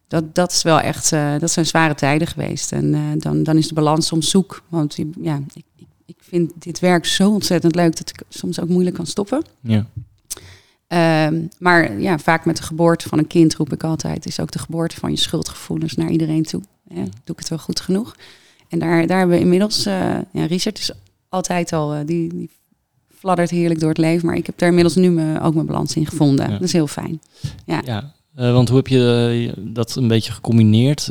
Dat, dat is wel echt, dat zijn zware tijden geweest. En dan, dan is de balans soms zoek. Want ja, ik, ik vind dit werk zo ontzettend leuk dat ik soms ook moeilijk kan stoppen. Ja. Um, maar ja, vaak met de geboorte van een kind roep ik altijd, is ook de geboorte van je schuldgevoelens naar iedereen toe. Hè? Doe ik het wel goed genoeg? En daar, daar hebben we inmiddels, uh, ja, Richard is altijd al, uh, die, die fladdert heerlijk door het leven, maar ik heb daar inmiddels nu me, ook mijn balans in gevonden. Dat is heel fijn. Ja. ja. Uh, want hoe heb je dat een beetje gecombineerd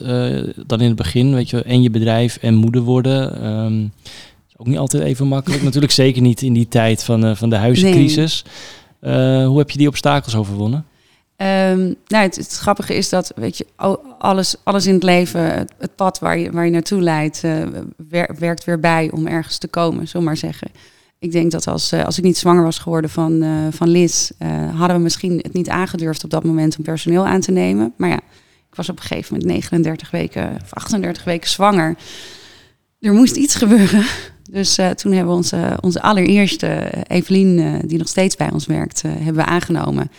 dan in het begin, weet je, en je bedrijf en moeder worden? Um, is ook niet altijd even makkelijk, natuurlijk zeker niet in die tijd van, van de huizencrisis. Nee. Uh, hoe heb je die obstakels overwonnen? Um, nou, het, het, grappige is dat, weet je, alles, alles in het leven, het, het pad waar je, waar je naartoe leidt, uh, wer, werkt weer bij om ergens te komen, zomaar maar zeggen. Ik denk dat als, uh, als ik niet zwanger was geworden van, van Liz, hadden we misschien het niet aangedurfd op dat moment om personeel aan te nemen. Maar ja, ik was op een gegeven moment 39 weken of 38 weken zwanger. Er moest iets gebeuren. Dus uh, toen hebben we onze, onze allereerste eh, Evelien, uh, die nog steeds bij ons werkt, uh, hebben we aangenomen.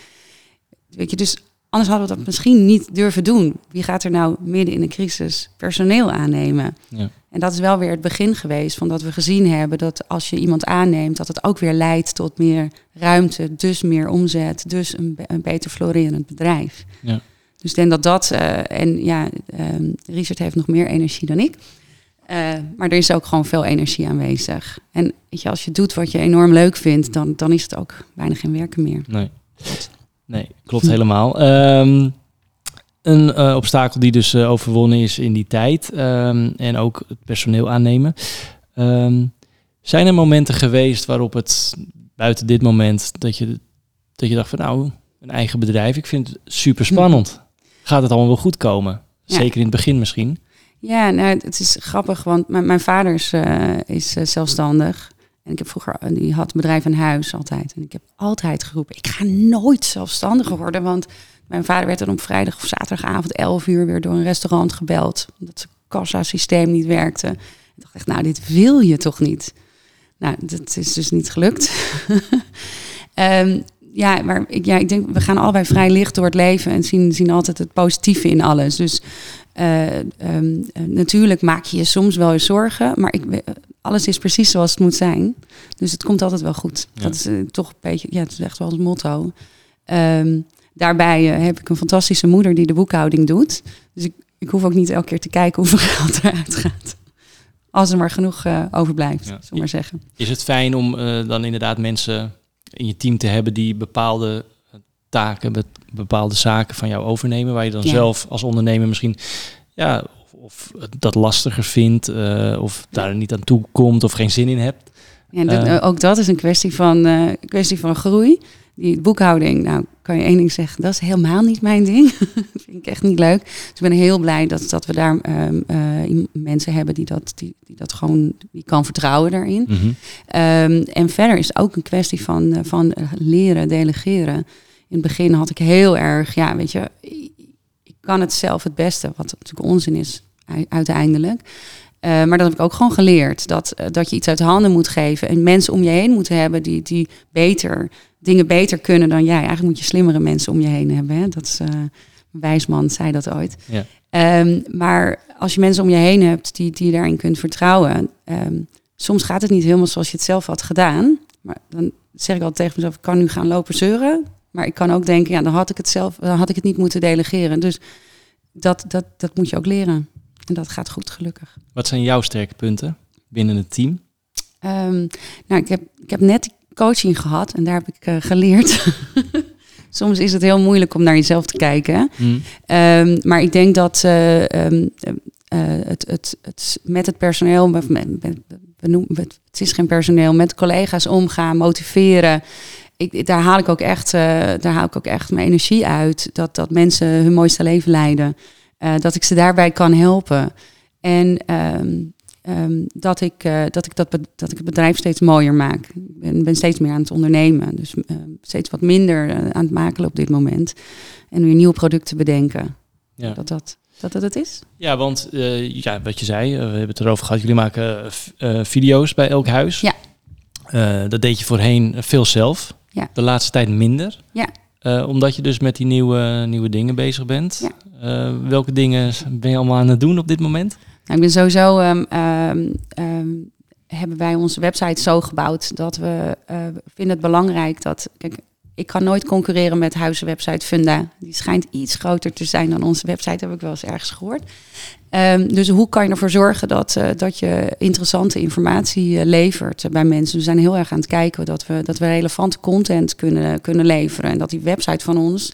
Weet je, dus anders hadden we dat misschien niet durven doen. Wie gaat er nou midden in een crisis personeel aannemen? Ja. En dat is wel weer het begin geweest van dat we gezien hebben dat als je iemand aanneemt, dat het ook weer leidt tot meer ruimte, dus meer omzet, dus een, een beter florerend bedrijf. Ja. Dus ik denk dat dat, en ja, um, Richard heeft nog meer energie dan ik. Uh, maar er is ook gewoon veel energie aanwezig. En weet je, als je doet wat je enorm leuk vindt, dan, dan is het ook bijna geen werken meer. Nee, nee klopt helemaal. Um, een uh, obstakel die dus uh, overwonnen is in die tijd um, en ook het personeel aannemen. Um, zijn er momenten geweest waarop het buiten dit moment dat je, dat je dacht van nou, een eigen bedrijf, ik vind het super spannend. Gaat het allemaal wel goed komen? Zeker in het begin misschien. Ja, nou, het is grappig, want mijn, mijn vader is, uh, is uh, zelfstandig. En ik heb vroeger, die had een bedrijf aan huis altijd. En ik heb altijd geroepen, ik ga nooit zelfstandig worden. Want mijn vader werd dan op vrijdag of zaterdagavond 11 uur weer door een restaurant gebeld. Omdat zijn kassa-systeem niet werkte. Ik dacht echt, nou, dit wil je toch niet? Nou, dat is dus niet gelukt. um, [laughs] ja, maar ik, ja, ik denk, we gaan allebei vrij licht door het leven en zien, zien altijd het positieve in alles. Dus uh, um, natuurlijk maak je je soms wel eens zorgen, maar ik, alles is precies zoals het moet zijn. Dus het komt altijd wel goed. Dat is uh, toch een beetje, ja, het is echt wel ons motto. Um, daarbij heb ik een fantastische moeder die de boekhouding doet. Dus ik, ik hoef ook niet elke keer te kijken hoeveel [laughs] geld eruit gaat. Als er maar genoeg overblijft, ja. zullen maar zeggen. Is het fijn om dan inderdaad mensen in je team te hebben die bepaalde taken, bepaalde zaken van jou overnemen, waar je dan zelf als ondernemer misschien ja, of, of dat lastiger vindt, uh, of daar niet aan toe komt of geen zin in hebt. Ja, dat, uh, ook dat is een kwestie van, uh, kwestie van groei. Die boekhouding, nou kan je één ding zeggen, dat is helemaal niet mijn ding. [laughs] dat vind ik echt niet leuk. Dus ik ben heel blij dat, dat we daar um, uh, mensen hebben die dat, die, die dat gewoon, die kan vertrouwen daarin. Mm -hmm. um, en verder is het ook een kwestie van, van leren, delegeren. In het begin had ik heel erg, ja, weet je, ik kan het zelf het beste, wat natuurlijk onzin is uiteindelijk. Maar dat heb ik ook gewoon geleerd. Dat, dat je iets uit handen moet geven. En mensen om je heen moeten hebben die, die beter, dingen beter kunnen dan jij. Eigenlijk moet je slimmere mensen om je heen hebben. Hè? Dat is, een wijsman zei dat ooit. Ja. Ehm, maar als je mensen om je heen hebt die, die je daarin kunt vertrouwen. Ehm, soms gaat het niet helemaal zoals je het zelf had gedaan. Maar dan zeg ik altijd tegen mezelf, ik kan nu gaan lopen zeuren. Maar ik kan ook denken, ja, dan had ik het zelf, dan had ik het niet moeten delegeren. Dus dat, dat, dat moet je ook leren. En dat gaat goed, gelukkig. Wat zijn jouw sterke punten binnen het team? Um, nou, ik heb, ik heb net coaching gehad en daar heb ik uh, geleerd. [laughs] Soms is het heel moeilijk om naar jezelf te kijken. Mm. Um, maar ik denk dat uh, um, uh, het, het, het, met het personeel, met, met, we noemen, het is geen personeel, met collega's omgaan, motiveren. Ik, daar, haal ik ook echt, daar haal ik ook echt mijn energie uit. Dat, dat mensen hun mooiste leven leiden. Uh, dat ik ze daarbij kan helpen. En um, um, dat, ik, uh, dat, ik dat, dat ik het bedrijf steeds mooier maak. Ik ben, ben steeds meer aan het ondernemen. Dus steeds wat minder aan het makelen op dit moment. En weer nieuwe producten bedenken. Ja. Dat, dat, dat het het is? Ja, want uh, ja, wat je zei, uh, we hebben het erover gehad. Jullie maken uh, video's bij elk huis. Ja. dat deed je voorheen veel zelf. Ja. De laatste tijd minder. Ja. Omdat je dus met die nieuwe, nieuwe dingen bezig bent. Ja. welke dingen ben je allemaal aan het doen op dit moment? Nou, ik ben sowieso... Um, um, hebben wij onze website zo gebouwd dat we vinden het belangrijk dat... Kijk, ik kan nooit concurreren met huizenwebsite Funda. Die schijnt iets groter te zijn dan onze website, heb ik wel eens ergens gehoord. Um, dus hoe kan je ervoor zorgen dat, uh, dat je interessante informatie uh, levert bij mensen? We zijn heel erg aan het kijken dat we, dat we relevante content kunnen, kunnen leveren. En dat die website van ons,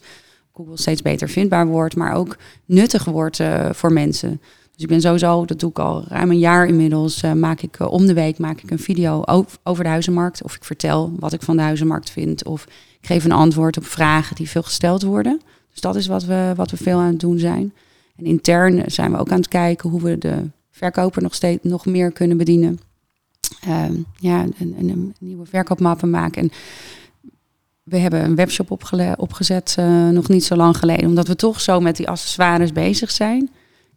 Google, steeds beter vindbaar wordt, maar ook nuttig wordt uh, voor mensen. Dus ik ben sowieso, dat doe ik al ruim een jaar inmiddels, maak ik om de week maak ik een video over de huizenmarkt. Of ik vertel wat ik van de huizenmarkt vind. Of ik geef een antwoord op vragen die veel gesteld worden. Dus dat is wat we, wat we veel aan het doen zijn. En intern zijn we ook aan het kijken hoe we de verkoper nog steeds nog meer kunnen bedienen. Um, ja, een, een, nieuwe verkoopmappen maken. En we hebben een webshop opgezet uh, nog niet zo lang geleden, omdat we toch zo met die accessoires bezig zijn.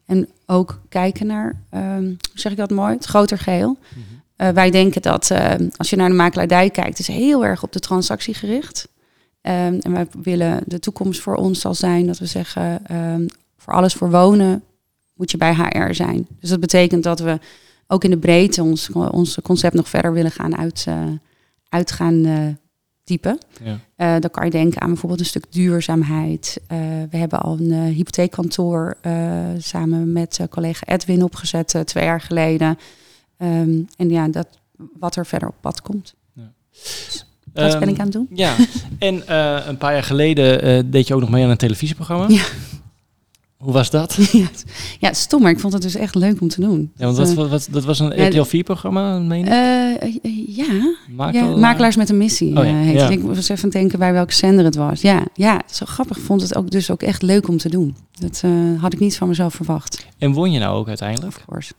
En ook kijken naar, um, hoe zeg ik dat mooi, het groter geheel. Mm uh, wij denken dat uh, als je naar de makelaardij kijkt, is heel erg op de transactie gericht. Um, en wij willen de toekomst voor ons zal zijn dat we zeggen, um, voor alles voor wonen moet je bij HR zijn. Dus dat betekent dat we ook in de breedte ons, ons concept nog verder willen gaan uit, uh, uit gaan typen. Ja. dan kan je denken aan bijvoorbeeld een stuk duurzaamheid. we hebben al een hypotheekkantoor samen met collega Edwin opgezet twee jaar geleden. Um, en ja, dat, wat er verder op pad komt. Ja. dat ben ik aan het doen. Ja, en een paar jaar geleden deed je ook nog mee aan een televisieprogramma. Ja. Hoe was dat? [laughs] ja, ja, stom, maar ik vond het dus echt leuk om te doen. Ja, want dat, wat, dat was een RTL 4-programma, meen ik? Uh, ja. Makelaar? ja, Makelaars met een missie oh, ja. heet ja. Ik was even denken bij welke zender het was. Ja, ja, zo grappig. Vond het ook dus ook echt leuk om te doen. Dat had ik niet van mezelf verwacht. En won je nou ook uiteindelijk? Of course.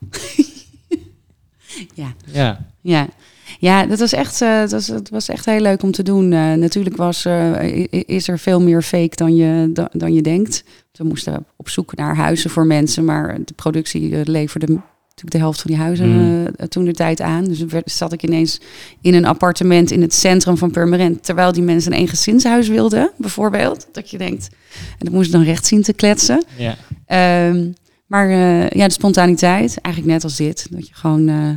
[laughs] ja. Ja. Ja. Ja, dat was echt, uh, dat, was, dat was echt heel leuk om te doen. Uh, natuurlijk was, uh, is er veel meer fake dan je, dan, dan, je denkt. We moesten op zoek naar huizen voor mensen, maar de productie leverde natuurlijk de helft van die huizen mm. toen de tijd aan. Dus werd, zat ik ineens in een appartement in het centrum van Purmerend, terwijl die mensen een eengezinshuis wilden, bijvoorbeeld. Dat je denkt, en dat moest dan recht zien te kletsen. Um, maar uh, ja, de spontaniteit, eigenlijk net als dit. Dat je gewoon uh,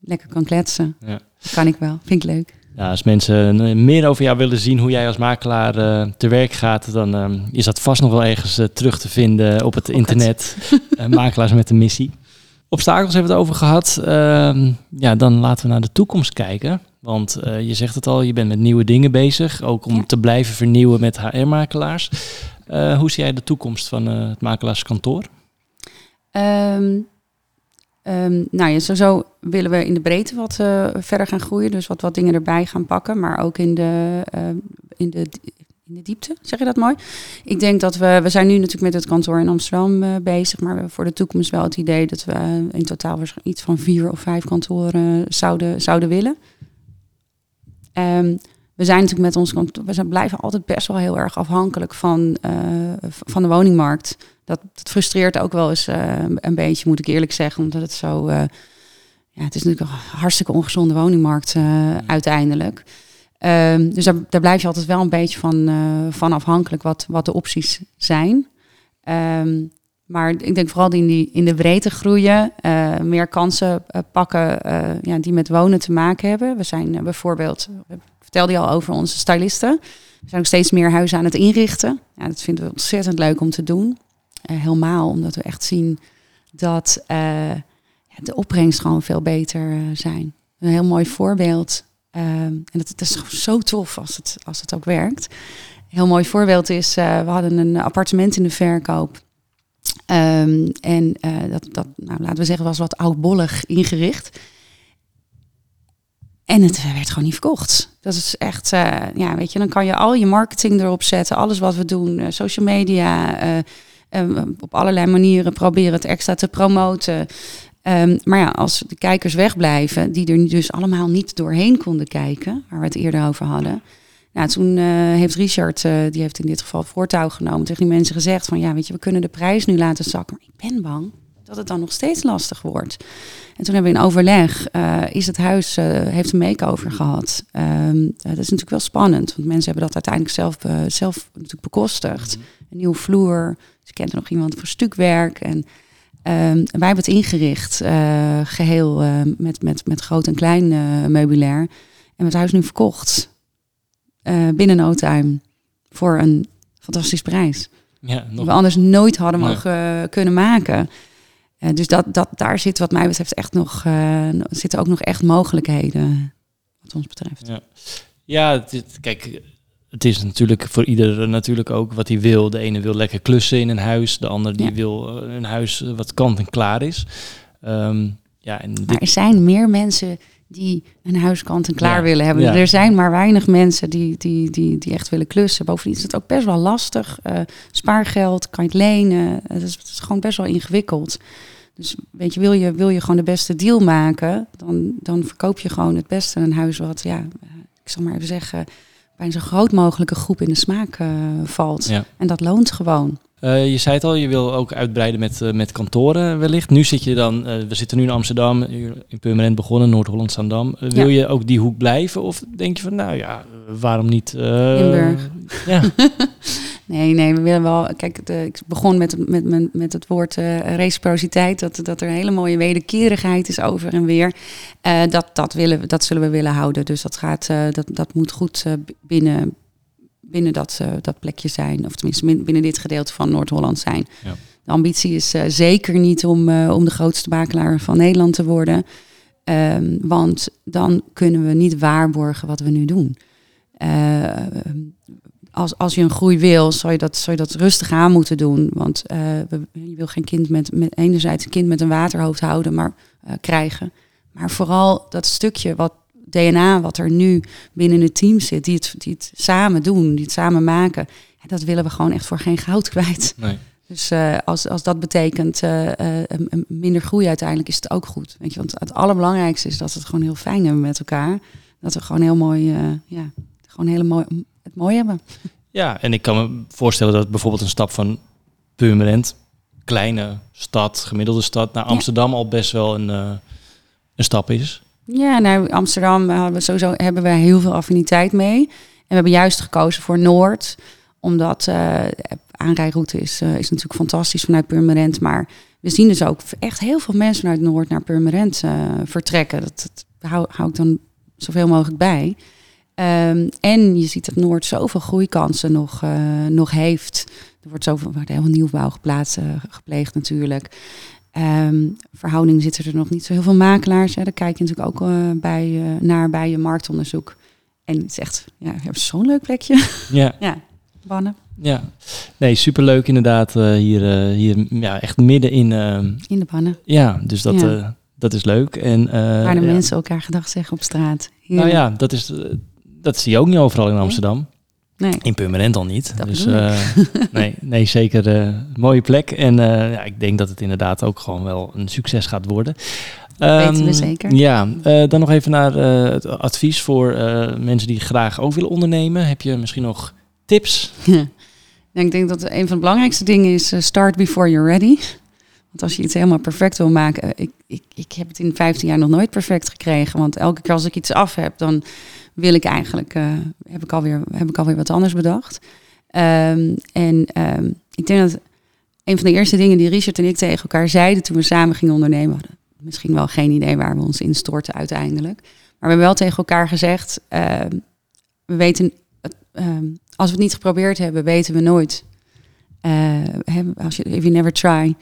lekker kan kletsen. Ja. Dat kan ik wel, vind ik leuk. Ja, als mensen eh, meer over jou willen zien, hoe jij als makelaar uh, te werk gaat, dan uh, is dat vast nog wel ergens terug te vinden op het internet. [laughs] makelaars met een missie. Obstakels hebben we het over gehad. Ehm, ja, dan laten we naar de toekomst kijken. Want je zegt het al, je bent met nieuwe dingen bezig. Ook om te blijven vernieuwen met HR-makelaars. hoe zie jij de toekomst van het makelaarskantoor? Um, um, nou ja, sowieso willen we in de breedte wat uh, verder gaan groeien. Dus wat, wat dingen erbij gaan pakken. Maar ook in de, uh, in de, in de diepte, zeg je dat mooi? Ik denk dat we, we zijn nu natuurlijk met het kantoor in Amsterdam uh, bezig. Maar we hebben voor de toekomst wel het idee dat we in totaal waarschijnlijk iets van vier of vijf kantoren zouden, zouden willen. Um, we zijn natuurlijk met ons kantoor, we zijn, blijven altijd best wel heel erg afhankelijk van, van de woningmarkt. Dat, dat, frustreert ook wel eens uh, een beetje, moet ik eerlijk zeggen, omdat het zo, uh, ja, het is natuurlijk een hartstikke ongezonde woningmarkt uiteindelijk. Um, dus daar, daar, blijf je altijd wel een beetje van, van afhankelijk wat, wat de opties zijn. Um, maar ik denk vooral in, die, in de breedte groeien, meer kansen pakken ja, die met wonen te maken hebben. We zijn bijvoorbeeld, ik vertelde je al over onze stylisten. We zijn ook steeds meer huizen aan het inrichten. Ja, dat vinden we ontzettend leuk om te doen. Helemaal omdat we echt zien dat ja, de opbrengst gewoon veel beter zijn. Een heel mooi voorbeeld. en het, is zo tof als het, als het ook werkt. Een heel mooi voorbeeld is, we hadden een appartement in de verkoop. Um, en dat, dat nou, laten we zeggen, was wat oudbollig ingericht. En het werd gewoon niet verkocht. Dat is echt, ja, weet je, dan kan je al je marketing erop zetten, alles wat we doen, social media, um, op allerlei manieren proberen het extra te promoten. Um, maar ja, als de kijkers wegblijven, die er dus allemaal niet doorheen konden kijken, waar we het eerder over hadden, nou, toen uh, heeft Richard, uh, die heeft in dit geval voortouw genomen, tegen die mensen gezegd van ja, weet je, we kunnen de prijs nu laten zakken, maar ik ben bang dat het dan nog steeds lastig wordt. En toen hebben we in overleg, uh, is het huis, heeft een make-over gehad. Um, dat is natuurlijk wel spannend, want mensen hebben dat uiteindelijk zelf, zelf natuurlijk bekostigd. -hmm. Een nieuwe vloer, ze kenden nog iemand voor stukwerk en... Um, wij hebben het ingericht, geheel met, met, met groot en klein meubilair. En het huis nu verkocht uh, binnen no time voor een fantastisch prijs. Ja, nog... Die we anders nooit hadden mogen kunnen maken. Dus dat, dat, daar zit wat mij betreft echt nog, zitten ook nog echt mogelijkheden wat ons betreft. Ja, ja dit, kijk, het is natuurlijk voor ieder natuurlijk ook wat hij wil. De ene wil lekker klussen in een huis, de ander die ja. wil een huis wat kant en klaar is. Um, ja, en. Maar er zijn meer mensen die een huis kant en klaar willen hebben. Er zijn maar weinig mensen die, die, die, die echt willen klussen. Bovendien is het ook best wel lastig. Uh, spaargeld, kan je het lenen. Het is, het is, gewoon best wel ingewikkeld. Dus weet je wil, je, wil je gewoon de beste deal maken, dan, dan verkoop je gewoon het beste een huis wat, ja, ik zal maar even zeggen, bij een zo groot mogelijke groep in de smaak uh, valt. En dat loont gewoon. Uh, je zei het al, je wil ook uitbreiden met, uh, met kantoren wellicht. Nu zit je dan, we zitten nu in Amsterdam, in Purmerend begonnen, Noord-Holland, Zandam. wil je ook die hoek blijven of denk je van, nou ja, waarom niet? Limburg. Ja. [laughs] nee, nee, we willen wel, kijk, de, ik begon met, met, met, met het woord reciprociteit, dat, dat er een hele mooie wederkerigheid is over en weer. dat, dat, willen, dat zullen we willen houden, dus dat, gaat, dat, dat moet goed binnen binnen dat, uh, dat plekje zijn. Of tenminste binnen dit gedeelte van Noord-Holland zijn. Ja. De ambitie is uh, zeker niet om, uh, om de grootste makelaar van Nederland te worden. Um, want dan kunnen we niet waarborgen wat we nu doen. Als, als je een groei wil, zou je dat, zou je dat rustig aan moeten doen. Want we, je wil geen kind met, met enerzijds een kind met een waterhoofd houden, maar krijgen. Maar vooral dat stukje wat DNA wat er nu binnen het team zit, die het, die het samen doen, die het samen maken, ja, dat willen we gewoon echt voor geen goud kwijt. Nee. Dus uh, als, als dat betekent minder groei uiteindelijk, is het ook goed. Weet je, want het allerbelangrijkste is dat we het gewoon heel fijn hebben met elkaar. Dat we gewoon heel mooi, ja, gewoon hele mooi, het mooi hebben. Ja, en ik kan me voorstellen dat bijvoorbeeld een stap van Purmerend, kleine stad, gemiddelde stad, naar Amsterdam al best wel een, een stap is. Ja, nou, Amsterdam hebben we sowieso hebben we heel veel affiniteit mee. En we hebben juist gekozen voor Noord, omdat uh, aanrijroute is, uh, is natuurlijk fantastisch vanuit Purmerend. Maar we zien dus ook echt heel veel mensen vanuit Noord naar Purmerend uh, vertrekken. Dat, dat hou, hou, ik dan zoveel mogelijk bij. Um, en je ziet dat Noord zoveel groeikansen nog, nog heeft. Er wordt zoveel, wordt heel veel nieuwbouw geplaatst, gepleegd natuurlijk. Um, verhouding zitten er nog niet zo heel veel makelaars. Hè. Daar kijk je natuurlijk ook uh, bij, uh, naar bij je marktonderzoek. En het is echt, ja, je hebt zo'n leuk plekje. Ja. [laughs] ja, bannen. Ja, nee, superleuk inderdaad. Uh, hier, hier ja, echt midden in... in de bannen. Ja, dus dat, ja. dat is leuk. En, Waar de ja. mensen elkaar gedag zeggen op straat. Nou ja, dat, is, dat zie je ook niet overal in Amsterdam. Nee. In Purmerend al niet. Dat dus uh, [laughs] nee, nee, zeker uh, mooie plek. En uh, ja, ik denk dat het inderdaad ook gewoon wel een succes gaat worden. weten we Ehm, zeker. Ja, eh, dan nog even naar eh, het advies voor eh, mensen die graag ook willen ondernemen. Heb je misschien nog tips? [laughs] Ja, ik denk dat een van de belangrijkste dingen is eh, start before you're ready. Als je iets helemaal perfect wil maken, eh, ik, ik, ik heb het in 15 jaar nog nooit perfect gekregen. Want elke keer als ik iets af heb, dan wil ik eigenlijk, eh, heb, ik alweer, heb ik alweer wat anders bedacht. Ehm, en ehm, ik denk dat een van de eerste dingen die Richard en ik tegen elkaar zeiden toen we samen gingen ondernemen, hadden misschien wel geen idee waar we ons instorten uiteindelijk. Maar we hebben wel tegen elkaar gezegd, ehm, we weten, als we het niet geprobeerd hebben, weten we nooit. eh, als je, if you never try,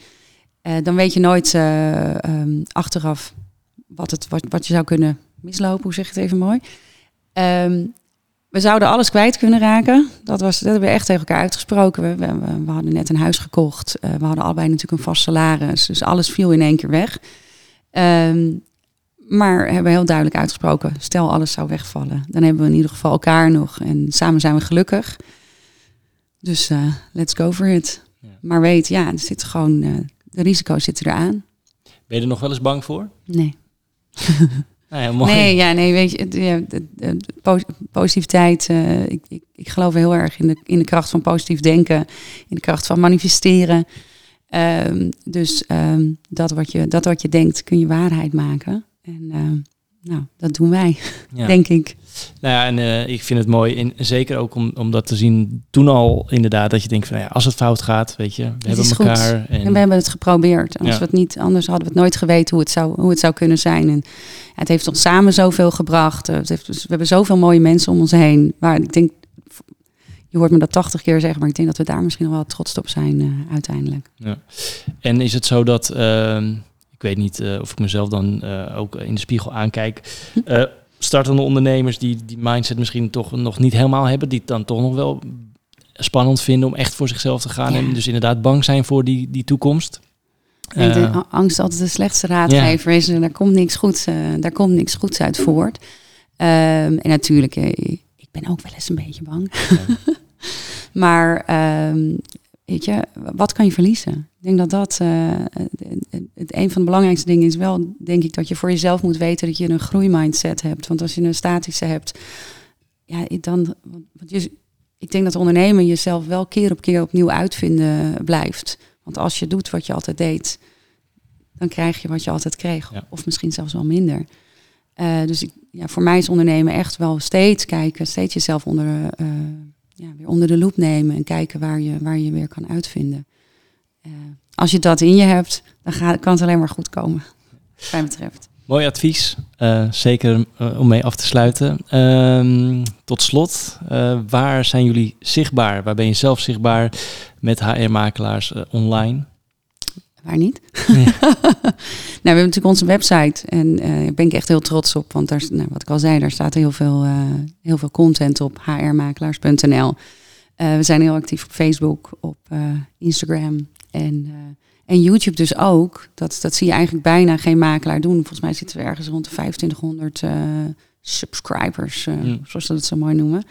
eh, dan weet je nooit eh, ehm, achteraf wat, het, wat, wat je zou kunnen mislopen. Hoe zeg je het even mooi? Ehm, we zouden alles kwijt kunnen raken. Dat, was, dat hebben we echt tegen elkaar uitgesproken. We, we, hadden net een huis gekocht. Eh, we hadden allebei natuurlijk een vast salaris. Dus alles viel in één keer weg. Ehm, maar hebben we heel duidelijk uitgesproken. Stel alles zou wegvallen. Dan hebben we in ieder geval elkaar nog. En samen zijn we gelukkig. Dus let's go for it. Ja. Maar weet, ja, er zit gewoon, de risico's zitten eraan. Ben je er nog wel eens bang voor? Nee. [laughs] Nou ja, mooi. Nee, ja, nee, weet je, de, de- de pos- positiviteit. eh, ik, ik, ik geloof heel erg in de, in de kracht van positief denken, in de kracht van manifesteren. Ehm, dus ehm, dat, wat je, dat wat je denkt, kun je waarheid maken. En ehm, nou, dat doen wij, Ja. [laughs] denk ik. Nou ja, en eh, ik vind het mooi. En zeker ook om, om dat te zien toen al inderdaad. Dat je denkt van ja, als het fout gaat, weet je, we hebben elkaar. En, En we hebben het geprobeerd. En als Ja. we het niet, anders hadden we het nooit geweten hoe het zou, hoe het zou kunnen zijn. En ja, het heeft ons samen zoveel gebracht. Eh, Het heeft, we hebben zoveel mooie mensen om ons heen. Waar ik denk, je hoort me dat tachtig keer zeggen, maar ik denk dat we daar misschien nog wel trots op zijn eh, uiteindelijk. En is het zo dat, ehm, ik weet niet of ik mezelf dan ook in de spiegel aankijk, eh, startende ondernemers die die mindset misschien toch nog niet helemaal hebben, die het dan toch nog wel spannend vinden om echt voor zichzelf te gaan Ja. en dus inderdaad bang zijn voor die, die toekomst. Eh, angst altijd de slechtste raadgever is. En daar komt niks goeds, eh, daar komt niks goeds uit voort. Ehm, en natuurlijk, eh, ik ben ook wel eens een beetje bang. [laughs] maar ehm, weet je, wat kan je verliezen? Ik denk dat dat eh, het, een van de belangrijkste dingen is wel, denk ik, dat je voor jezelf moet weten dat je een groeimindset hebt. Want als je een statische hebt, ja, dan, want je, ik denk dat ondernemen jezelf wel keer op keer opnieuw uitvinden blijft. Want als je doet wat je altijd deed, dan krijg je wat je altijd kreeg. Ja. Of misschien zelfs wel minder. Eh, dus ik, ja, voor mij is ondernemen echt wel steeds kijken, steeds jezelf onder, eh, ja, weer onder de loep nemen en kijken waar je, waar je weer kan uitvinden. Eh, als je dat in je hebt, dan gaat, kan het alleen maar goed komen, wat mij betreft. Mooi advies, eh, zeker eh, om mee af te sluiten. Ehm, tot slot, waar zijn jullie zichtbaar? Waar ben je zelf zichtbaar met HR-makelaars online? Waar niet? [laughs] [laughs] nou, we hebben natuurlijk onze website en daar ben ik echt heel trots op. Want daar, nou, wat ik al zei, daar staat heel veel, heel veel content op. hrmakelaars.nl We zijn heel actief op Facebook, op Instagram en, eh, en YouTube dus ook. Dat, dat zie je eigenlijk bijna geen makelaar doen. Volgens mij zitten we ergens rond de 2500 eh, subscribers, eh, Mm. zoals ze dat zo mooi noemen.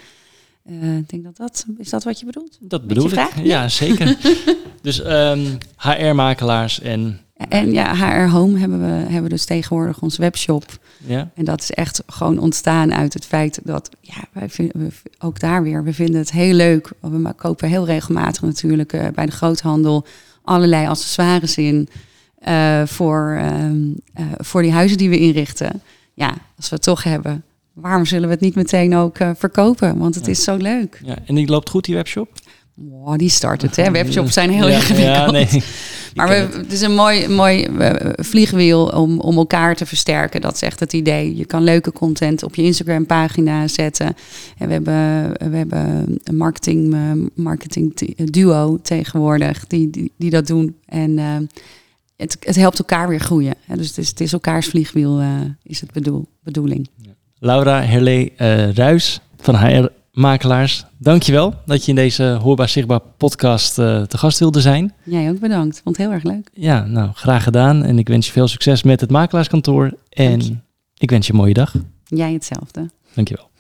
Ik denk dat dat, is dat wat je bedoelt? Dat Met bedoel ik. Ja, zeker. [laughs] dus ehm, HR-makelaars en En ja, HR Home hebben we hebben dus tegenwoordig onze webshop. ja, En dat is echt gewoon ontstaan uit het feit dat, ja, wij vinden, we, ook daar weer, we vinden het heel leuk. We kopen heel regelmatig natuurlijk eh, bij de groothandel allerlei accessoires in eh, voor, ehm, eh, voor die huizen die we inrichten. Ja, als we het toch hebben, waarom zullen we het niet meteen ook verkopen? Want het Ja. is zo leuk. ja. En die loopt goed, die webshop? Wow, die start het, hè. [laughs] Webshops zijn heel ja, ingewikkeld. Ja, nee. Maar we, het is een mooi, mooi eh, vliegwiel om, om elkaar te versterken. Dat is echt het idee. Je kan leuke content op je Instagram-pagina zetten. En we hebben, we hebben een marketing, eh, marketing t- duo tegenwoordig die, die, die dat doen. En eh, het, het helpt elkaar weer groeien. Dus het is, het is elkaars vliegwiel, eh, is het bedoel, bedoeling. Laura Herlee eh Ruis van HR Makelaars, dankjewel dat je in deze Hoorbaar Zichtbaar podcast eh, te gast wilde zijn. Jij ook bedankt. Vond het heel erg leuk. Ja, nou, graag gedaan. En ik wens je veel succes met het makelaarskantoor. En ik wens je een mooie dag. Jij hetzelfde. Dankjewel.